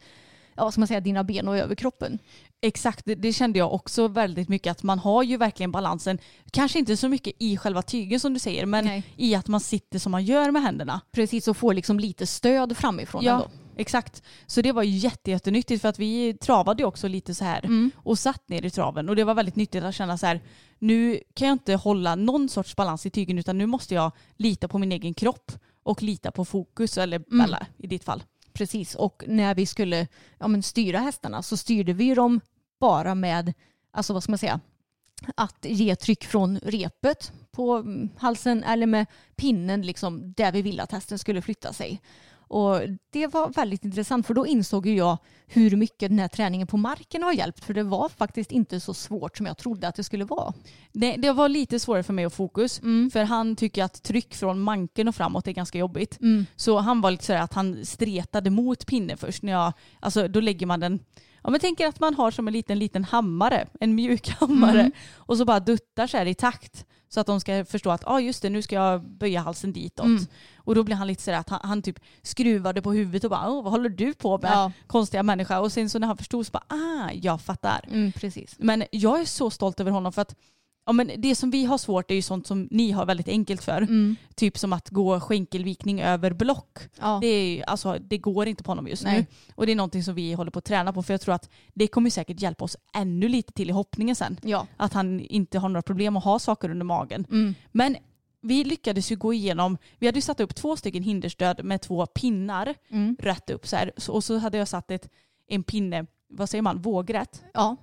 ja, ska man säga, dina ben och överkroppen. Exakt, det, det, kände jag också väldigt mycket att man har ju verkligen balansen, kanske inte så mycket i själva tygen som du säger, men Nej. i att man sitter som man gör med händerna. Precis, och får liksom lite stöd framifrån ja. ändå. Exakt, så det var jätte, jättenyttigt för att vi travade också lite så här mm. och satt ner i traven och det var väldigt nyttigt att känna så här nu kan jag inte hålla någon sorts balans i tygen utan nu måste jag lita på min egen kropp och lita på fokus eller mm. Bella i ditt fall. Precis, och när vi skulle ja, men styra hästarna så styrde vi dem bara med, alltså vad ska man säga, att ge tryck från repet på halsen eller med pinnen liksom där vi ville att hästen skulle flytta sig. Och det var väldigt intressant för då insåg jag hur mycket den här träningen på marken har hjälpt. För det var faktiskt inte så svårt som jag trodde att det skulle vara. Det, det var lite svårare för mig att fokus. Mm. För han tycker att tryck från manken och framåt är ganska jobbigt. Mm. Så han var lite sådär att han stretade mot pinnen först. När jag, alltså, då lägger man den Ja, men tänker att man har som en liten, liten hammare, en mjuk hammare mm. och så bara duttar så här i takt så att de ska förstå att ah, just det, nu ska jag böja halsen ditåt. Mm. Och då blir han lite sådär att han, han, typ skruvade på huvudet och bara vad håller du på med ja. konstiga människa? Och sen så när han förstod så bara ah, jag fattar. Mm, precis. Men jag är så stolt över honom för att Ja, men det som vi har svårt är ju sånt som ni har väldigt enkelt för. Mm. Typ som att gå skänkelvikning över block. Ja. Det, är, alltså, det går inte på honom just Nej. nu. Och det är någonting som vi håller på att träna på för jag tror att det kommer säkert hjälpa oss ännu lite till i hoppningen sen. Ja. Att han inte har några problem att ha saker under magen. Mm. Men vi lyckades ju gå igenom, vi hade ju satt upp två stycken hinderstöd med två pinnar mm. rätt upp så här. Och så hade jag satt ett, en pinne, vad säger man, vågrätt. Ja.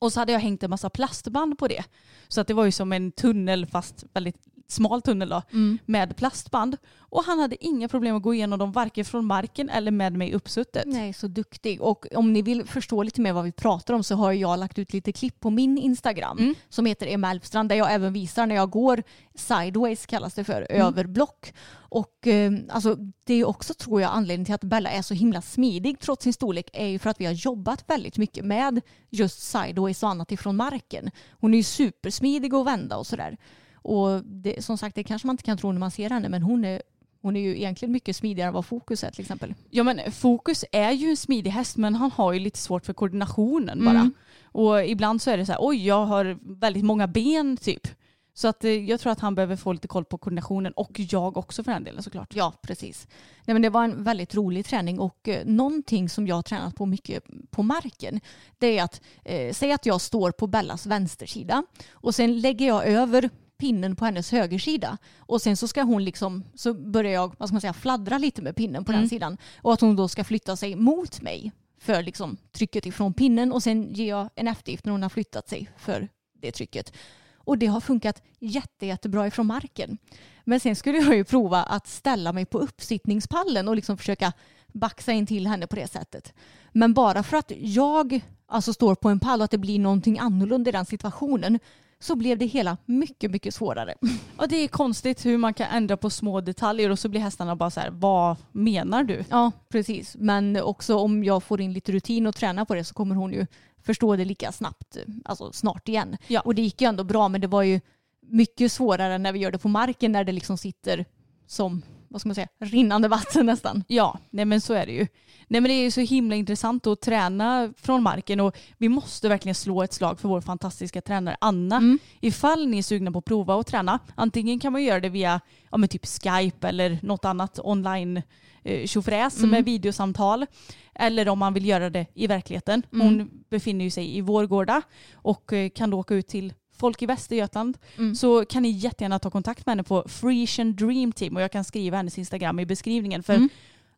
Och så hade jag hängt en massa plastband på det. Så att det var ju som en tunnel fast väldigt smal tunnel då, mm. med plastband. Och han hade inga problem att gå igenom dem varken från marken eller med mig uppsuttet. Nej, så duktig. Och om ni vill förstå lite mer vad vi pratar om så har jag lagt ut lite klipp på min Instagram mm. som heter Emma Elfstrand där jag även visar när jag går sideways kallas det för, mm. över block. Och eh, alltså, det är också tror jag anledningen till att Bella är så himla smidig trots sin storlek är ju för att vi har jobbat väldigt mycket med just sideways och annat ifrån marken. Hon är ju supersmidig att vända och sådär. Och det, som sagt, det kanske man inte kan tro när man ser henne, men hon är hon är ju egentligen mycket smidigare än vad Fokus är till exempel. Ja men Fokus är ju en smidig häst men han har ju lite svårt för koordinationen bara. Mm. Och ibland så är det så här, oj jag har väldigt många ben typ. Så att eh, jag tror att han behöver få lite koll på koordinationen och jag också för den delen såklart. Ja, precis. Nej, men det var en väldigt rolig träning och eh, någonting som jag har tränat på mycket på marken det är att eh, säga att jag står på Bellas vänstersida och sen lägger jag över pinnen på hennes högersida och sen så ska hon liksom så börjar jag vad ska man säga fladdra lite med pinnen på mm. den sidan och att hon då ska flytta sig mot mig för liksom trycket ifrån pinnen och sen ger jag en eftergift när hon har flyttat sig för det trycket. Och det har funkat jätte, jättebra ifrån marken. Men sen skulle jag ju prova att ställa mig på uppsittningspallen och liksom försöka baxa in till henne på det sättet. Men bara för att jag alltså står på en pall och att det blir någonting annorlunda i den situationen så blev det hela mycket, mycket svårare. Och det är konstigt hur man kan ändra på små detaljer och så blir hästarna bara så här, vad menar du? Ja, precis. Men också om jag får in lite rutin och träna på det så kommer hon ju förstå det lika snabbt, alltså snart igen. Ja. Och det gick ju ändå bra men det var ju mycket svårare när vi gör det på marken när det liksom sitter som vad ska man säga, rinnande vatten nästan. Ja, nej men så är det ju. Nej men det är ju så himla intressant att träna från marken och vi måste verkligen slå ett slag för vår fantastiska tränare Anna. Mm. Ifall ni är sugna på att prova att träna, antingen kan man göra det via ja, men typ Skype eller något annat online eh, tjofräs mm. med videosamtal. Eller om man vill göra det i verkligheten. Hon mm. befinner sig i Vårgårda och eh, kan då åka ut till folk i Västergötland mm. så kan ni jättegärna ta kontakt med henne på Frisian Dream Team och jag kan skriva hennes Instagram i beskrivningen för mm.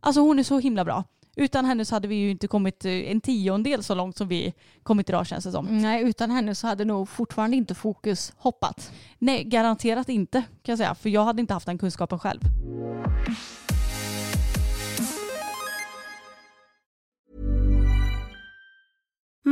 alltså hon är så himla bra. Utan henne så hade vi ju inte kommit eh, en tiondel så långt som vi kommit idag känns det som. Nej, utan henne så hade nog fortfarande inte fokus hoppat. Nej, garanterat inte kan jag säga. För jag hade inte haft den kunskapen själv.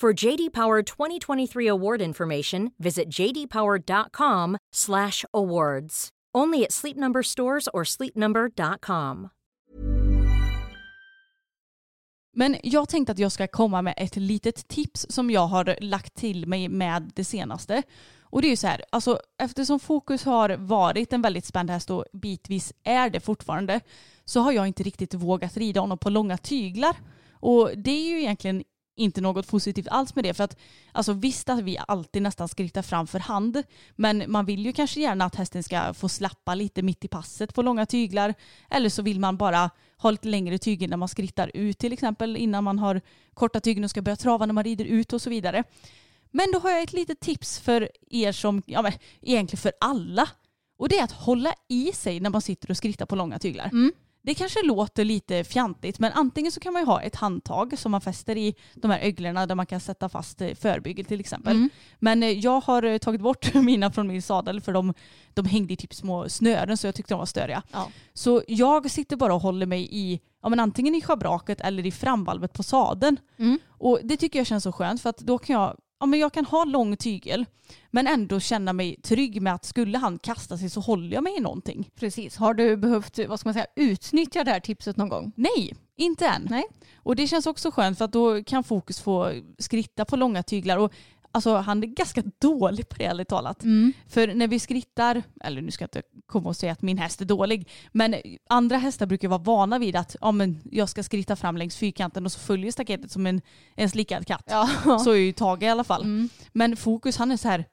For JD Power 2023 award information, visit jdpower.com/awards. Only at Sleep Number stores or sleepnumber.com. Men jag tänkte att jag ska komma med ett litet tips som jag har lagt till mig med det senaste. Och det är ju så här, alltså eftersom fokus har varit en väldigt spänd häst och bitvis är det fortfarande så har jag inte riktigt vågat rida honom på långa tyglar. Och det är ju egentligen inte något positivt alls med det. För att alltså, visst att vi alltid nästan skrittar fram för hand, men man vill ju kanske gärna att hästen ska få slappa lite mitt i passet på långa tyglar. Eller så vill man bara ha lite längre tyger när man skrittar ut till exempel innan man har korta tygen och ska börja trava när man rider ut och så vidare. Men då har jag ett litet tips för er som, ja men egentligen för alla. Och det är att hålla i sig när man sitter och skrittar på långa tyglar. Mm. Det kanske låter lite fjantigt men antingen så kan man ju ha ett handtag som man fäster i de här öglorna där man kan sätta fast eh, förbygel till exempel. Mm. Men eh, jag har eh, tagit bort mina från min sadel för de, de hängde i typ små snören så jag tyckte de var störiga. Ja. Så jag sitter bara och håller mig i ja, men antingen i schabraket eller i framvalvet på sadeln. Mm. Och det tycker jag känns så skönt för att då kan jag ja, men jag kan ha lång tygel men ändå känna mig trygg med att skulle han kasta sig så håller jag mig i någonting. Precis. Har du behövt vad ska man säga, utnyttja det här tipset någon gång? Nej, inte än. Nej. Och det känns också skönt för att då kan fokus få skritta på långa tyglar. Och Alltså han är ganska dålig på det ärligt talat. Mm. För när vi skrittar, eller nu ska jag inte komma och säga att min häst är dålig, men andra hästar brukar vara vana vid att ja, men jag ska skritta fram längs fyrkanten och så följer staketet som en, en slickad katt. Ja. Så är ju Tage i alla fall. Mm. Men Fokus han är så här,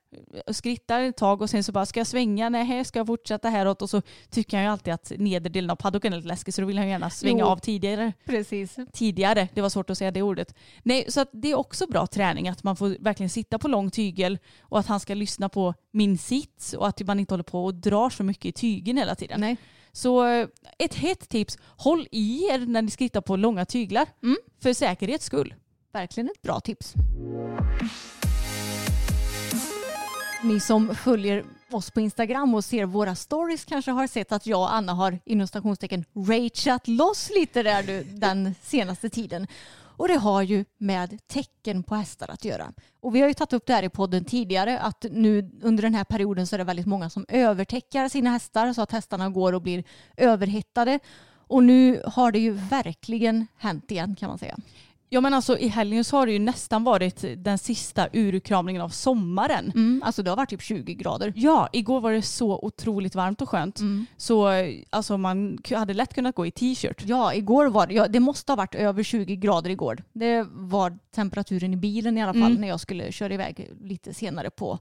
skrittar ett tag och sen så bara ska jag svänga, nej ska jag fortsätta häråt och så tycker han ju alltid att nedre delen av paddocken är lite läskig så då vill han gärna svänga Jo. av tidigare. Precis. Tidigare, det var svårt att säga det ordet. Nej, så det är också bra träning att man får verkligen sitta på lång tygel och att han ska lyssna på min sits och att man inte håller på och drar så mycket i tygen hela tiden. Nej. Så eh, ett hett tips, håll i er när ni skrittar på långa tyglar. Mm. För säkerhets skull. Verkligen ett bra tips. Ni som följer oss på Instagram och ser våra stories kanske har sett att jag och Anna har inom stationstecken rageat loss lite där nu den senaste tiden. Och det har ju med tecken på hästar att göra. Och vi har ju tagit upp det här i podden tidigare att nu under den här perioden så är det väldigt många som övertäckar sina hästar så att hästarna går och blir överhettade. Och nu har det ju verkligen hänt igen kan man säga. Ja men alltså i helgen så har det ju nästan varit den sista urkramningen av sommaren. Mm, alltså det har varit typ 20 grader. Ja, igår var det så otroligt varmt och skönt. Så eh, alltså man hade lätt kunnat gå i t-shirt. Ja, igår var det, ja, det måste ha varit över 20 grader igår. Det var temperaturen i bilen i alla fall Mm. när jag skulle köra iväg lite senare på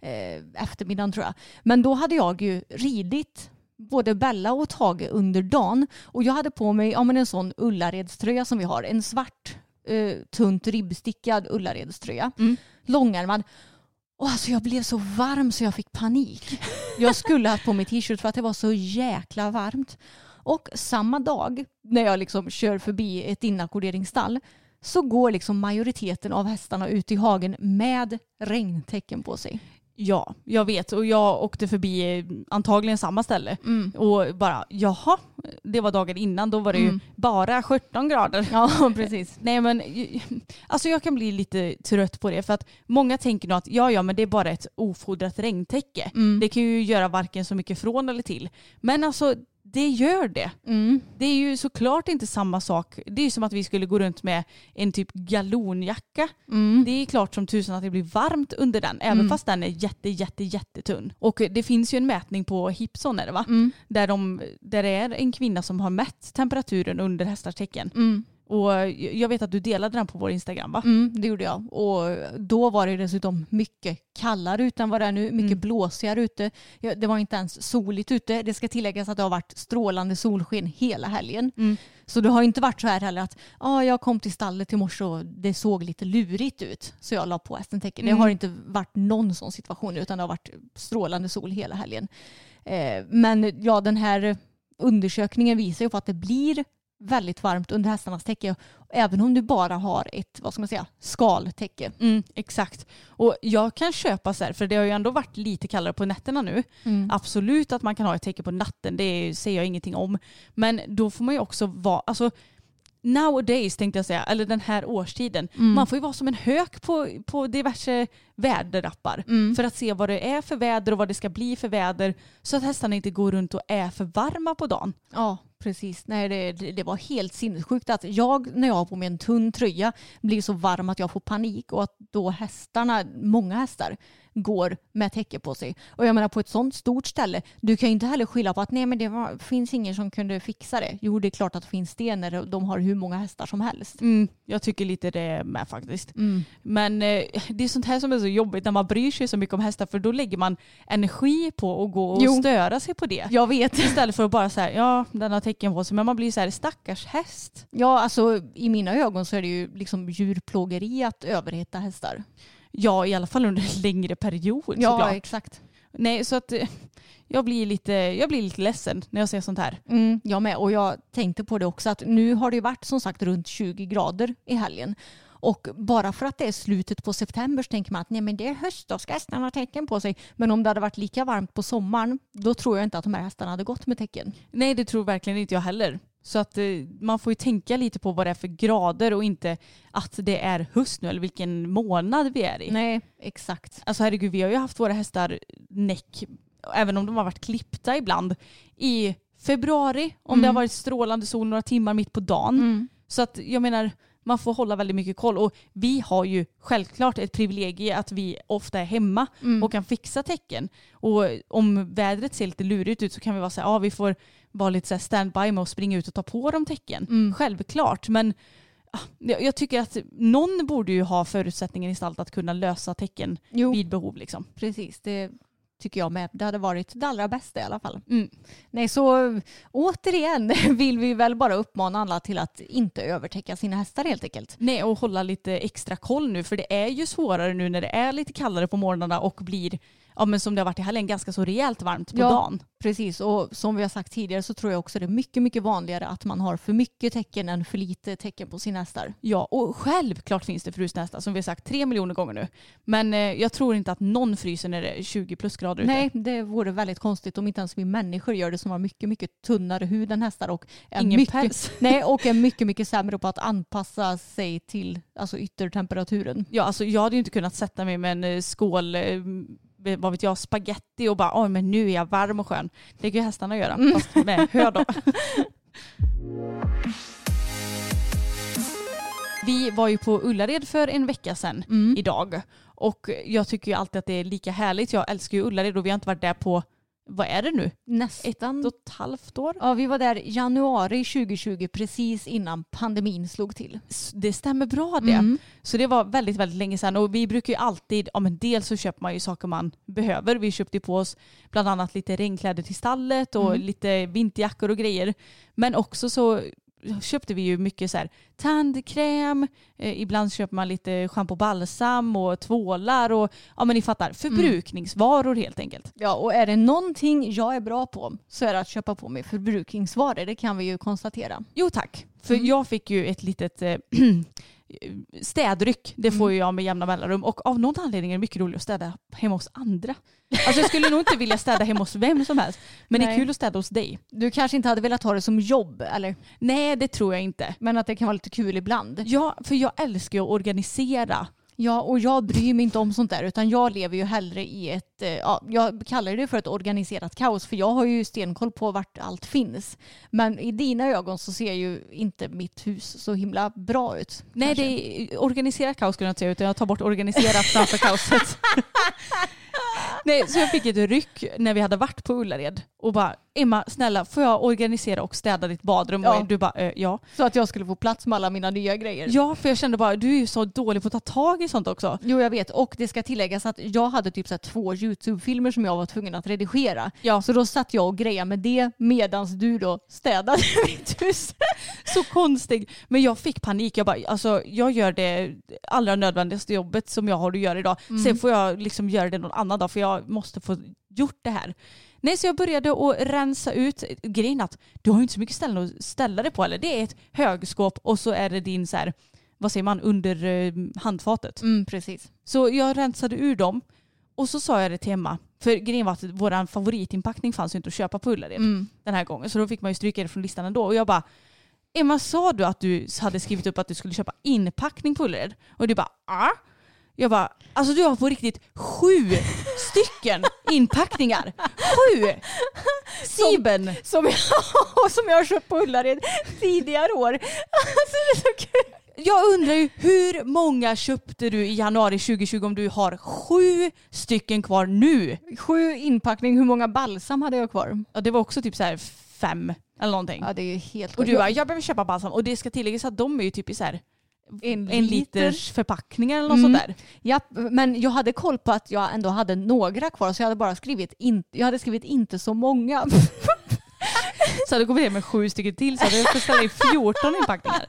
eh, eftermiddagen tror jag. Men då hade jag ju ridit både Bella och Tage under dagen och jag hade på mig ja, men en sån Ullaredströja som vi har. En svart eh, tunt ribbstickad Ullaredströja. Mm. Långärmad. Och alltså jag blev så varm så jag fick panik. Jag skulle ha på mig t-shirt för att det var så jäkla varmt. Och samma dag när jag liksom kör förbi ett inackorderingsstall så går liksom majoriteten av hästarna ut i hagen med regntecken på sig. Ja, jag vet. Och jag åkte förbi eh, antagligen samma ställe. Och bara, jaha, det var dagen innan. Då var det ju Mm. bara 17 grader. Ja, precis. Nej men alltså jag kan bli lite trött på det för att många tänker nog att ja ja men det är bara ett ofodrat regntäcke. Mm. Det kan ju göra varken så mycket från eller till. Men alltså det gör det. Mm. Det är ju såklart inte samma sak. Det är ju som att vi skulle gå runt med en typ galonjacka. Mm. Det är klart som tusan att det blir varmt under den även Mm. fast den är jätte jätte jättetunn. Och det finns ju en mätning på Hipson är det va? Mm. Där, de, där det är en kvinna som har mätt temperaturen under hästars tecken. Mm. Och jag vet att du delade den på vår Instagram va? Mm, det gjorde jag. Och då var det dessutom mycket kallare ute än vad det är nu. Mycket Mm. blåsigare ute. Det var inte ens soligt ute. Det ska tilläggas att det har varit strålande solsken hela helgen. Mm. Så det har inte varit så här heller att ah, jag kom till stallet i morse och det såg lite lurigt ut. Så jag la på hästen tecken. Det Mm. har inte varit någon sån situation utan det har varit strålande sol hela helgen. Eh, men ja, den här undersökningen visar ju på att det blir väldigt varmt under hästarnas täcke. Även om du bara har ett vad ska man säga, skaltäcke. Mm, exakt. Och jag kan köpa så här, för det har ju ändå varit lite kallare på nätterna nu. Absolut att man kan ha ett täcke på natten, det säger jag ingenting om. Men då får man ju också vara, alltså nowadays tänkte jag säga, eller den här årstiden, man får ju vara som en hök på, på diverse väderappar för att se vad det är för väder och vad det ska bli för väder så att hästarna inte går runt och är för varma på dagen. Ja, precis. Nej, det, det det var helt sinnessjukt att jag när jag har på mig en tunn tröja blir så varm att jag får panik och att då hästarna, många hästar, går med täcke på sig. Och jag menar på ett sånt stort ställe, du kan ju inte heller skylla på att nej men det var, finns ingen som kunde fixa det. Jo, det är klart att det finns det när de har hur många hästar som helst. Mm, jag tycker lite det med faktiskt. Mm. Men eh, det är sånt här som är så jobbigt när man bryr sig så mycket om hästar för då lägger man energi på att gå och Jo. störa sig på det. Jag vet. Istället för att bara säga ja den har tecken på sig men man blir så här stackars häst. Ja, alltså i mina ögon så är det ju liksom djurplågeri att överheta hästar. Ja i alla fall under en längre period såklart. exakt. Nej så att eh, jag blir, lite, jag blir lite ledsen när jag ser sånt här. Mm, jag med. Och jag tänkte på det också att nu har det ju varit som sagt runt 20 grader i helgen. Och bara för att det är slutet på september så tänker man att nej men det är höst, då ska hästarna ha tecken på sig. Men om det hade varit lika varmt på sommaren då tror jag inte att de här hästarna hade gått med tecken. Nej det tror verkligen inte jag heller. Så att eh, man får ju tänka lite på vad det är för grader och inte att det är höst nu eller vilken månad vi är i. Nej, exakt. Alltså herregud, vi har ju haft våra hästar näck, även om de har varit klippta ibland, i februari. Om det har varit strålande sol några timmar mitt på dagen. Så att jag menar, man får hålla väldigt mycket koll. Och vi har ju självklart ett privilegie att vi ofta är hemma och kan fixa tecken. Och om vädret ser lite lurigt ut så kan vi vara så här, ja vi får vara lite så standby med att springa ut och ta på dem tecken. Självklart, men jag, jag tycker att någon borde ju ha förutsättningen stallet att kunna lösa tecken Jo, vid behov. Liksom. precis. Det tycker jag med. Det hade varit det allra bästa i alla fall. Mm. Nej, så återigen vill vi väl bara uppmana alla till att inte övertäcka sina hästar helt enkelt. Nej, och hålla lite extra koll nu för det är ju svårare nu när det är lite kallare på morgnarna och blir, ja men som det har varit i helgen, ganska så rejält varmt på Ja. dagen. Precis, och som vi har sagt tidigare så tror jag också det är mycket, mycket vanligare att man har för mycket tecken än för lite tecken på sina hästar. Ja, och självklart finns det frusnästa som vi har sagt tre miljoner gånger nu. Men eh, jag tror inte att någon fryser när det är 20 plusgrader ute. Nej, det vore väldigt konstigt om inte ens vi människor gör det som har mycket, mycket tunnare hud än hästar och är Ingen mycket, päls. Nej, och är mycket, mycket sämre på att anpassa sig till alltså, yttertemperaturen. Ja, alltså jag hade ju inte kunnat sätta mig med en eh, skål, eh, vad vet jag, spaghetti och bara oj men nu är jag varm och skön. Det kan ju hästarna göra, Mm. fast med hö då. Vi var ju på Ullared för en vecka sedan Mm. idag och jag tycker ju alltid att det är lika härligt. Jag älskar ju Ullared och vi har inte varit där på, vad är det nu? Ett Nästan. och ett halvt år? Ja, vi var där januari 2020 precis innan pandemin slog till. Det stämmer bra det. Mm. Så det var väldigt, väldigt länge sedan och vi brukar ju alltid, ja men dels så köper man ju saker man behöver. Vi köpte på oss bland annat lite regnkläder till stallet och Mm. lite vinterjackor och grejer. Men också så köpte vi ju mycket så här tandkräm, eh, ibland köper man lite schampo och balsam och tvålar och ja men ni fattar, förbrukningsvaror helt enkelt. Ja, och är det någonting jag är bra på så är det att köpa på mig förbrukningsvaror. Det kan vi ju konstatera. Jo tack, för Mm. jag fick ju ett litet eh, städryck. Det får ju jag med jämna mellanrum och av någon anledning är det mycket roligt att städa hemma hos andra. Alltså jag skulle nog inte vilja städa hemma hos vem som helst. Men det Nej. är kul att städa hos dig. Du kanske inte hade velat ha det som jobb, eller? Nej det tror jag inte. Men att det kan vara lite kul ibland. Ja, för jag älskar ju att organisera. Ja, och jag bryr mig inte om sånt där utan jag lever ju hellre i ett, eh, ja, jag kallar det för ett organiserat kaos för jag har ju stenkoll på vart allt finns. Men i dina ögon så ser ju inte mitt hus så himla bra ut. Nej kanske. det är organiserat kaos skulle jag inte säga utan jag tar bort organiserat framför kaoset. Nej, så jag fick ett ryck när vi hade varit på Ullared och bara Emma snälla får jag organisera och städa ditt badrum? Ja. Och du bara "Eh, ja. Så att jag skulle få plats med alla mina nya grejer. Ja, för jag kände bara, du är ju så dålig på att ta tag i sånt också. Jo jag vet och det ska tilläggas att jag hade typ så här två YouTube-filmer som jag var tvungen att redigera. Ja. Så då satt jag och grejade med det medans du då städade mitt hus. Så konstig. Men jag fick panik. Jag bara, alltså jag gör det allra nödvändigaste jobbet som jag har att göra idag. Sen får jag liksom göra det någon annan dag för jag måste få gjort det här. Nej, så jag började att rensa ut. Grejen att du har ju inte så mycket ställen att ställa det på. Eller? Det är ett högskåp och så är det din så här, vad säger man, under eh, handfatet. Mm, precis. Så jag rensade ur dem och så sa jag det till Emma. För grejen var att vår favoritinpackning fanns ju inte att köpa på Ullared Mm. den här gången. Så då fick man ju stryka det från listan ändå. Och jag bara, Emma sa du att du hade skrivit upp att du skulle köpa inpackning på Ullared? Och du bara, ja. Jag bara, alltså du har på riktigt sju stycken inpackningar. Sju! Sieben! Som jag, som jag har köpt på Ullared tidigare år. Alltså det är så kul. Jag undrar ju hur många köpte du i januari 2020 om du har sju stycken kvar nu? Sju inpackning, hur många balsam hade jag kvar? Ja, det var också typ så här fem eller någonting. Ja det är ju helt Och du bara, jag behöver köpa balsam. Och det ska tilläggas att de är ju typ i så här en, en liters förpackningar eller något Mm. sånt där. Ja, men jag hade koll på att jag ändå hade några kvar så jag hade bara skrivit, in, jag hade skrivit inte så många. Så hade du kommit hem med sju stycken till så hade jag fått ställa i 14 inpackningar.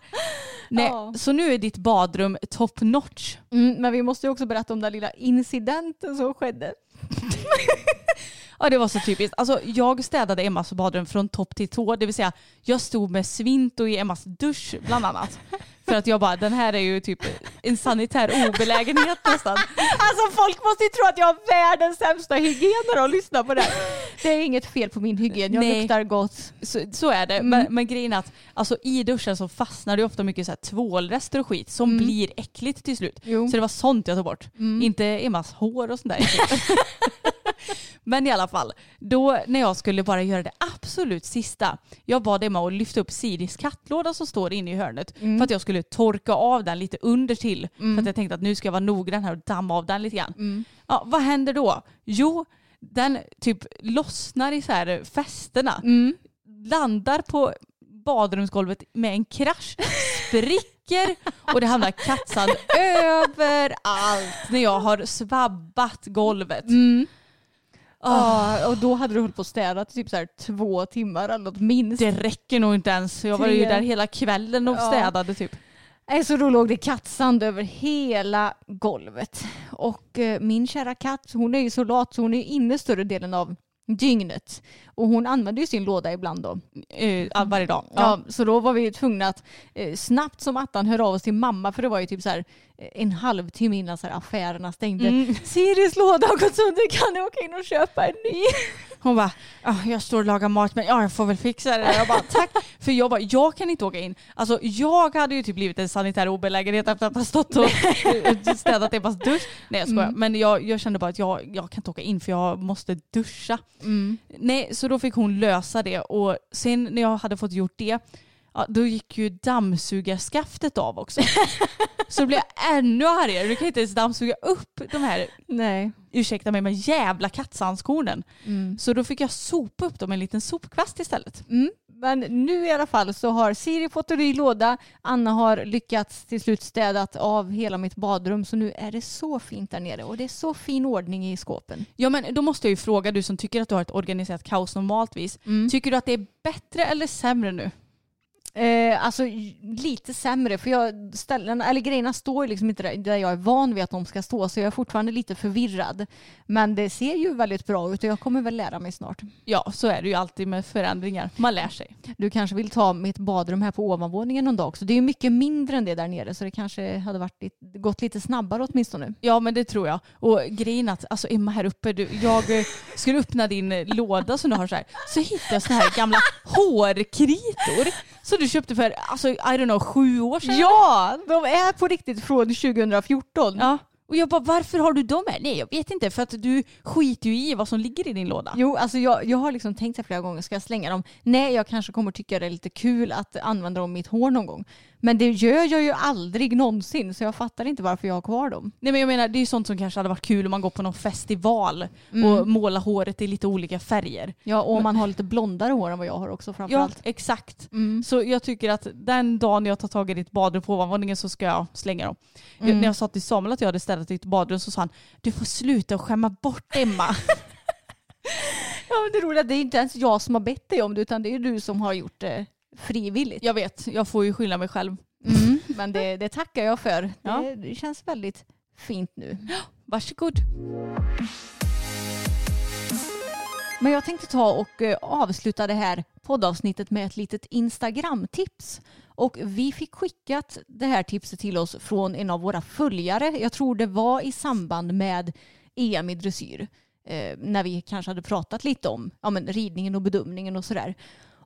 Nej, Ja. Så nu är ditt badrum top notch. Mm, men vi måste ju också berätta om den lilla incidenten som skedde. Ja det var så typiskt. Alltså, jag städade Emmas badrum från topp till tå. Det vill säga jag stod med svinto i Emmas dusch bland annat. För att jag bara, den här är ju typ en sanitär obelägenhet nästan. Alltså folk måste ju tro att jag har världens sämsta hygien när de lyssnar på det här. Det är inget fel på min hygien, jag Nej. luktar gott. Så, så är det. Men, men grejen är att alltså, i duschen så fastnar det ofta mycket så här tvålrester och skit som blir äckligt till slut. Jo. Så det var sånt jag tog bort. Inte Emmas hår och sånt där. Men i alla fall, då när jag skulle bara göra det absolut sista. Jag bad Emma att lyfta upp Siris kattlåda som står inne i hörnet. För att jag skulle torka av den lite under till. För att jag tänkte att nu ska jag vara noggrann här och damma av den lite grann. Ja, vad händer då? Jo, den typ lossnar i så här fästena. Landar på badrumsgolvet med en krasch. Spricker och det hamnar kattsand överallt när jag har svabbat golvet. Ja, och då hade du hållit på att städa till typ så här två timmar eller något minst. Det räcker nog inte ens. Jag var ju Tre. där hela kvällen och Ja. städade typ. Nej, så då låg det kattsand över hela golvet. Och eh, min kära katt, hon är ju så lat så hon är inne större delen av dygnet. Och hon använder ju sin låda ibland då. Eh, varje dag. Ja. så då var vi tvungna att eh, snabbt som attan höra av oss till mamma för det var ju typ så här eh, en halvtimme innan så här affärerna stängde. Mm. Siris låda har gått sönder, kan du åka in och köpa en ny? Hon bara, "Ah, jag står och lagar mat men ja, jag får väl fixa det. Jag bara, tack. För jag bara, jag kan inte åka in. Alltså jag hade ju typ blivit en sanitär obelägenhet efter att ha stått och städat Ebas dusch. Nej jag skojar. Men jag, jag kände bara att jag, jag kan inte åka in för jag måste duscha. Nej, så då fick hon lösa det och sen när jag hade fått gjort det Ja, då gick ju dammsugarskaftet av också. så då blev jag ännu argare. Du kan inte ens dammsuga upp de här, Nej. ursäkta mig, men jävla kattsandkornen. Så då fick jag sopa upp dem med en liten sopkvast istället. Mm. Men nu i alla fall så har Siri fått en ny låda. Anna har lyckats till slut städat av hela mitt badrum så nu är det så fint där nere och det är så fin ordning i skåpen. Ja men då måste jag ju fråga du som tycker att du har ett organiserat kaos normaltvis. Tycker du att det är bättre eller sämre nu? Eh, alltså lite sämre för jag, ställena, eller grejerna står liksom inte där, jag är van vid att de ska stå så jag är fortfarande lite förvirrad. Men det ser ju väldigt bra ut och jag kommer väl lära mig snart. Ja så är det ju alltid med förändringar. Man lär sig. Du kanske vill ta mitt badrum här på ovanvåningen någon dag också. Det är ju mycket mindre än det där nere så det kanske hade varit lite, gått lite snabbare åtminstone. Ja men det tror jag. Och grejen att alltså Emma här uppe, du, jag eh, skulle öppna din eh, låda som du har så här. Så hittade jag såna här gamla hårkritor. Som du köpte för, alltså I don't know, sju år sedan? Ja, de är på riktigt från 2014. Ja. Och jag bara, varför har du dem här? Nej jag vet inte, för att du skiter ju i vad som ligger i din låda. Jo, alltså jag, jag har liksom tänkt här flera gånger, ska jag slänga dem? Nej, jag kanske kommer tycka det är lite kul att använda dem i mitt hår någon gång. Men det gör jag ju aldrig någonsin, så jag fattar inte varför jag har kvar dem. Nej men jag menar det är ju sånt som kanske hade varit kul om man går på någon festival Mm. och målar håret i lite olika färger. Ja, och man har lite blondare hår än vad jag har också Ja, framförallt. exakt. Mm. Så jag tycker att den dagen jag tar tag i ditt badrum på ovanvåningen så ska jag slänga dem. Jag, Mm. när jag sa till Samuel att jag hade städat ditt badrum så sa han du får sluta och skämma bort Emma. Ja, men det roliga är att det är inte ens jag som har bett dig om det, utan det är du som har gjort det frivilligt. jag vet, jag får ju skylla mig själv. Mm. Men det, det tackar jag för. Ja. Det, det känns väldigt fint nu. Varsågod. Men jag tänkte ta och eh, avsluta det här poddavsnittet med ett litet Instagram-tips. Och vi fick skickat det här tipset till oss från en av våra följare. Jag tror det var i samband med EM i dressyr. Eh, när vi kanske hade pratat lite om ja, men ridningen och bedömningen och sådär.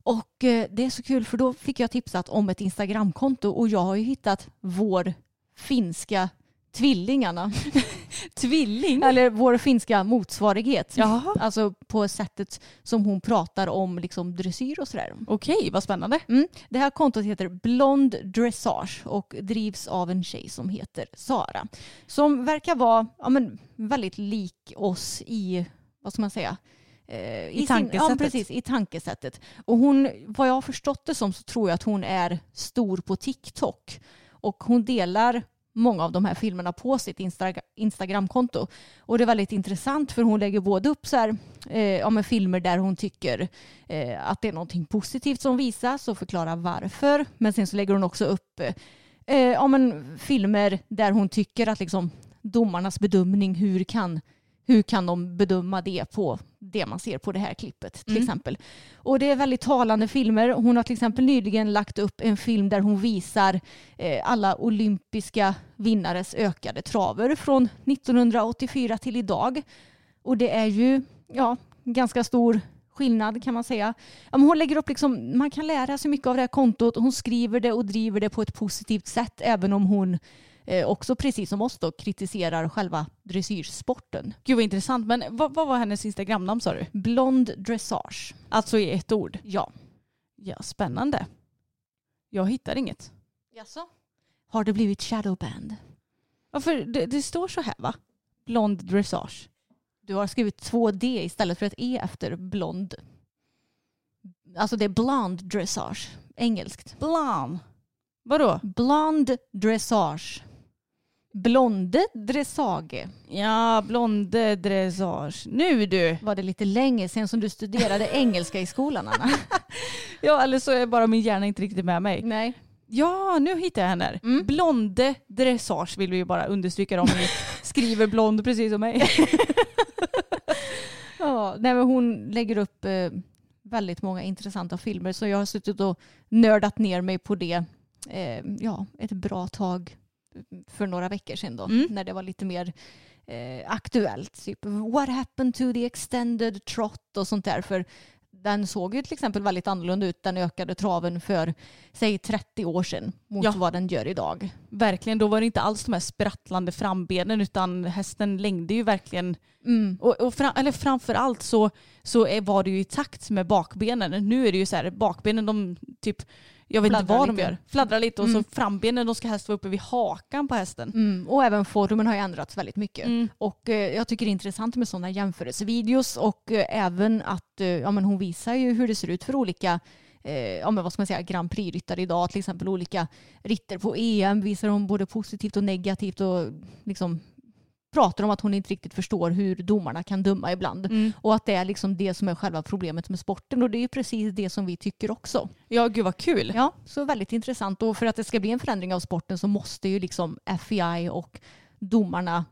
Och eh, det är så kul för då fick jag tipsat om ett Instagramkonto och jag har ju hittat vår finska tvillingarna. Tvilling? Eller vår finska motsvarighet. Jaha. Alltså på sättet som hon pratar om liksom dressyr och sådär. Okej, vad spännande. Mm. Det här kontot heter Blond Dressage och drivs av en tjej som heter Sara. Som verkar vara ja, men, väldigt lik oss i, vad ska man säga? Eh, I tankesättet. ja, precis, i tankesättet. Och hon, vad jag har förstått det som så tror jag att hon är stor på TikTok. Och hon delar många av de här filmerna på sitt Insta- Instagramkonto. Och det är väldigt intressant för hon lägger både upp så här, eh, ja, men filmer där hon tycker eh, att det är någonting positivt som visas och förklarar varför. Men sen så lägger hon också upp eh, ja, men filmer där hon tycker att liksom, domarnas bedömning, hur kan, hur kan de bedöma det på det man ser på det här klippet till Mm. exempel. Och det är väldigt talande filmer. Hon har till exempel nyligen lagt upp en film där hon visar eh, alla olympiska vinnares ökade traver från 1984 till idag. Och det är ju ja, ganska stor skillnad kan man säga. Ja, hon lägger upp liksom, man kan lära sig mycket av det här kontot. Hon skriver det och driver det på ett positivt sätt även om hon eh, också precis som oss då kritiserar själva dressyrsporten. Gud vad intressant. Men vad, vad var hennes Instagramnamn sa du? Blond dressage. Alltså i ett ord. Ja. Ja, spännande. Jag hittar inget. Jaså? Har det blivit shadowband? Varför? Det, det står så här va? Blond dressage. Du har skrivit två D istället för ett E efter blond. Alltså det är blond dressage. Engelskt. Blam. Vadå? Blond dressage. Blonde dressage. Ja, blonde dressage. Nu du! Var det lite länge sedan som du studerade engelska i skolan Anna? Ja, eller så är bara min hjärna inte riktigt med mig. Nej. Ja, nu hittar jag henne. Mm. Blonde dressage vill vi ju bara understryka om ni skriver blond precis som mig. Ja, nej, men hon lägger upp eh, väldigt många intressanta filmer så jag har suttit och nördat ner mig på det eh, ja, ett bra tag för några veckor sedan då Mm. när det var lite mer eh, aktuellt. Typ what happened to the extended trot och sånt där. För den såg ju till exempel väldigt annorlunda ut den ökade traven för säg 30 år sedan mot Ja. vad den gör idag. Verkligen, då var det inte alls de här sprattlande frambenen utan hästen längde ju verkligen. Mm. Och, och fram, eller framför allt så, så är, var det ju i takt med bakbenen. Nu är det ju så här, bakbenen de typ, jag vet inte vad de gör, fladdrar lite och Mm. så frambenen de ska helst vara uppe vid hakan på hästen. Mm. Och även formen har ju ändrats väldigt mycket. Mm. Och eh, jag tycker det är intressant med sådana jämförelsevideos och eh, även att eh, ja, men hon visar ju hur det ser ut för olika eh, ja, men vad ska man säga, Grand Prix-ryttare idag. Till exempel olika ritter på EM visar hon både positivt och negativt och liksom pratar om att hon inte riktigt förstår hur domarna kan döma ibland. Mm. Och att det är liksom det som är själva problemet med sporten och det är ju precis det som vi tycker också. Ja, gud vad kul. Ja, så väldigt intressant och för att det ska bli en förändring av sporten så måste ju liksom FEI och domarna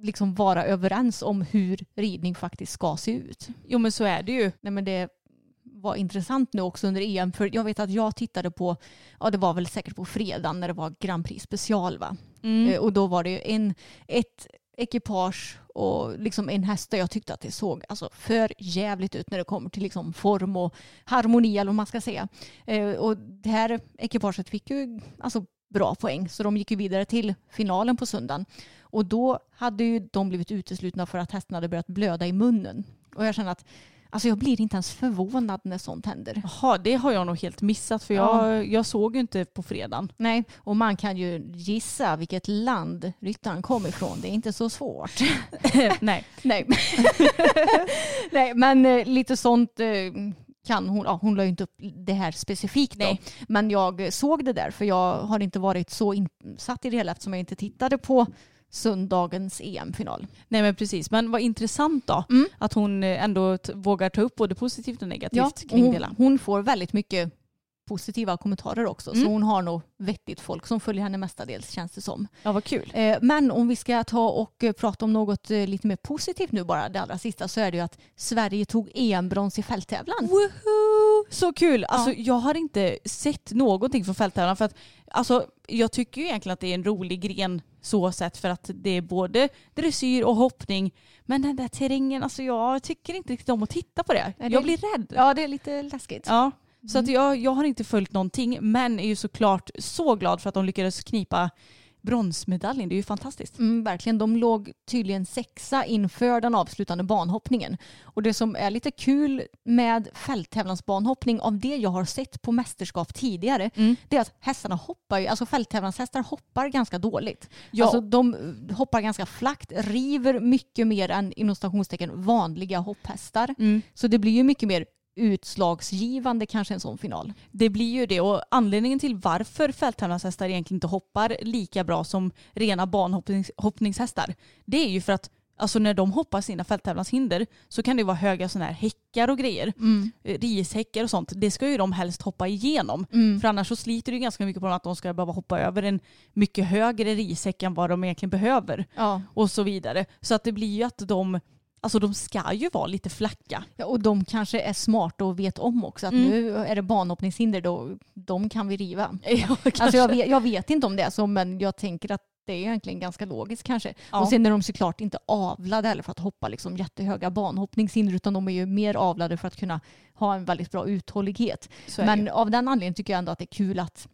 liksom vara överens om hur ridning faktiskt ska se ut. Jo men så är det ju. Nej, men det var intressant nu också under EM för jag vet att jag tittade på, ja det var väl säkert på fredagen när det var Grand Prix special va? Mm. Eh, Och då var det ju en, ett ekipage och liksom en häst där jag tyckte att det såg alltså för jävligt ut när det kommer till liksom form och harmoni eller vad man ska säga. Eh, och det här ekipaget fick ju alltså bra poäng så de gick ju vidare till finalen på söndagen. Och då hade ju de blivit uteslutna för att hästen hade börjat blöda i munnen. Och jag känner att alltså jag blir inte ens förvånad när sånt händer. Jaha, det har jag nog helt missat för Ja. jag, jag såg ju inte på fredagen. Nej, och man kan ju gissa vilket land ryttaren kom ifrån. Det är inte så svårt. Nej. Nej. Nej, men eh, lite sånt eh, kan hon. Ja, hon la ju inte upp det här specifikt då. Nej. Men jag såg det där för jag har inte varit så insatt i det hela eftersom jag inte tittade på söndagens EM-final. Nej men precis, men vad intressant då Mm. att hon eh, ändå vågar ta upp både positivt och negativt Ja, kring det hon, hela. hon får väldigt mycket positiva kommentarer också. Så Mm. hon har nog vettigt folk som följer henne mestadels känns det som. Ja vad kul. Eh, Men om vi ska ta och eh, prata om något eh, lite mer positivt nu bara, det allra sista, så är det ju att Sverige tog EM-brons i fälttävlan. Woohoo! Så kul! Alltså, Jag har inte sett någonting från fälttävlan för att alltså, jag tycker ju egentligen att det är en rolig gren så sett för att det är både dressyr och hoppning. Men den där terrängen, alltså jag tycker inte riktigt om att titta på det. Det- Jag blir rädd. Ja, det är lite läskigt. Ja, så att jag, jag har inte följt någonting men är ju såklart så glad för att de lyckades knipa bronsmedaljen. Det är ju fantastiskt. Mm, verkligen, de låg tydligen sexa inför den avslutande banhoppningen. Och det som är lite kul med fälttävlansbanhoppning av det jag har sett på mästerskap tidigare, Mm. det är att hästarna hoppar ju, alltså fälttävlanshästar hoppar ganska dåligt. Ja. Alltså de hoppar ganska flackt, river mycket mer än inom stationstecken vanliga hopphästar. Mm. Så det blir ju mycket mer utslagsgivande kanske en sån final. Det blir ju det och anledningen till varför fälttävlanshästar egentligen inte hoppar lika bra som rena banhoppningshästar det är ju för att alltså när de hoppar sina fälttävlanshinder så kan det vara höga sådana här häckar och grejer. Eh, Rishäckar och sånt. Det ska ju de helst hoppa igenom. För annars så sliter det ju ganska mycket på dem att de ska behöva hoppa över en mycket högre rishäck än vad de egentligen behöver. Ja. Och så vidare. Så att det blir ju att de, alltså de ska ju vara lite flacka. Ja, och de kanske är smarta och vet om också att Mm. nu är det banhoppningshinder, då, de kan vi riva. Ja, Alltså jag, vet, jag vet inte om det är så, men jag tänker att det är egentligen ganska logiskt kanske. Ja. Och sen är de såklart inte avlade heller för att hoppa liksom jättehöga banhoppningshinder, utan de är ju mer avlade för att kunna ha en väldigt bra uthållighet. Men av den anledningen tycker jag ändå att det är kul att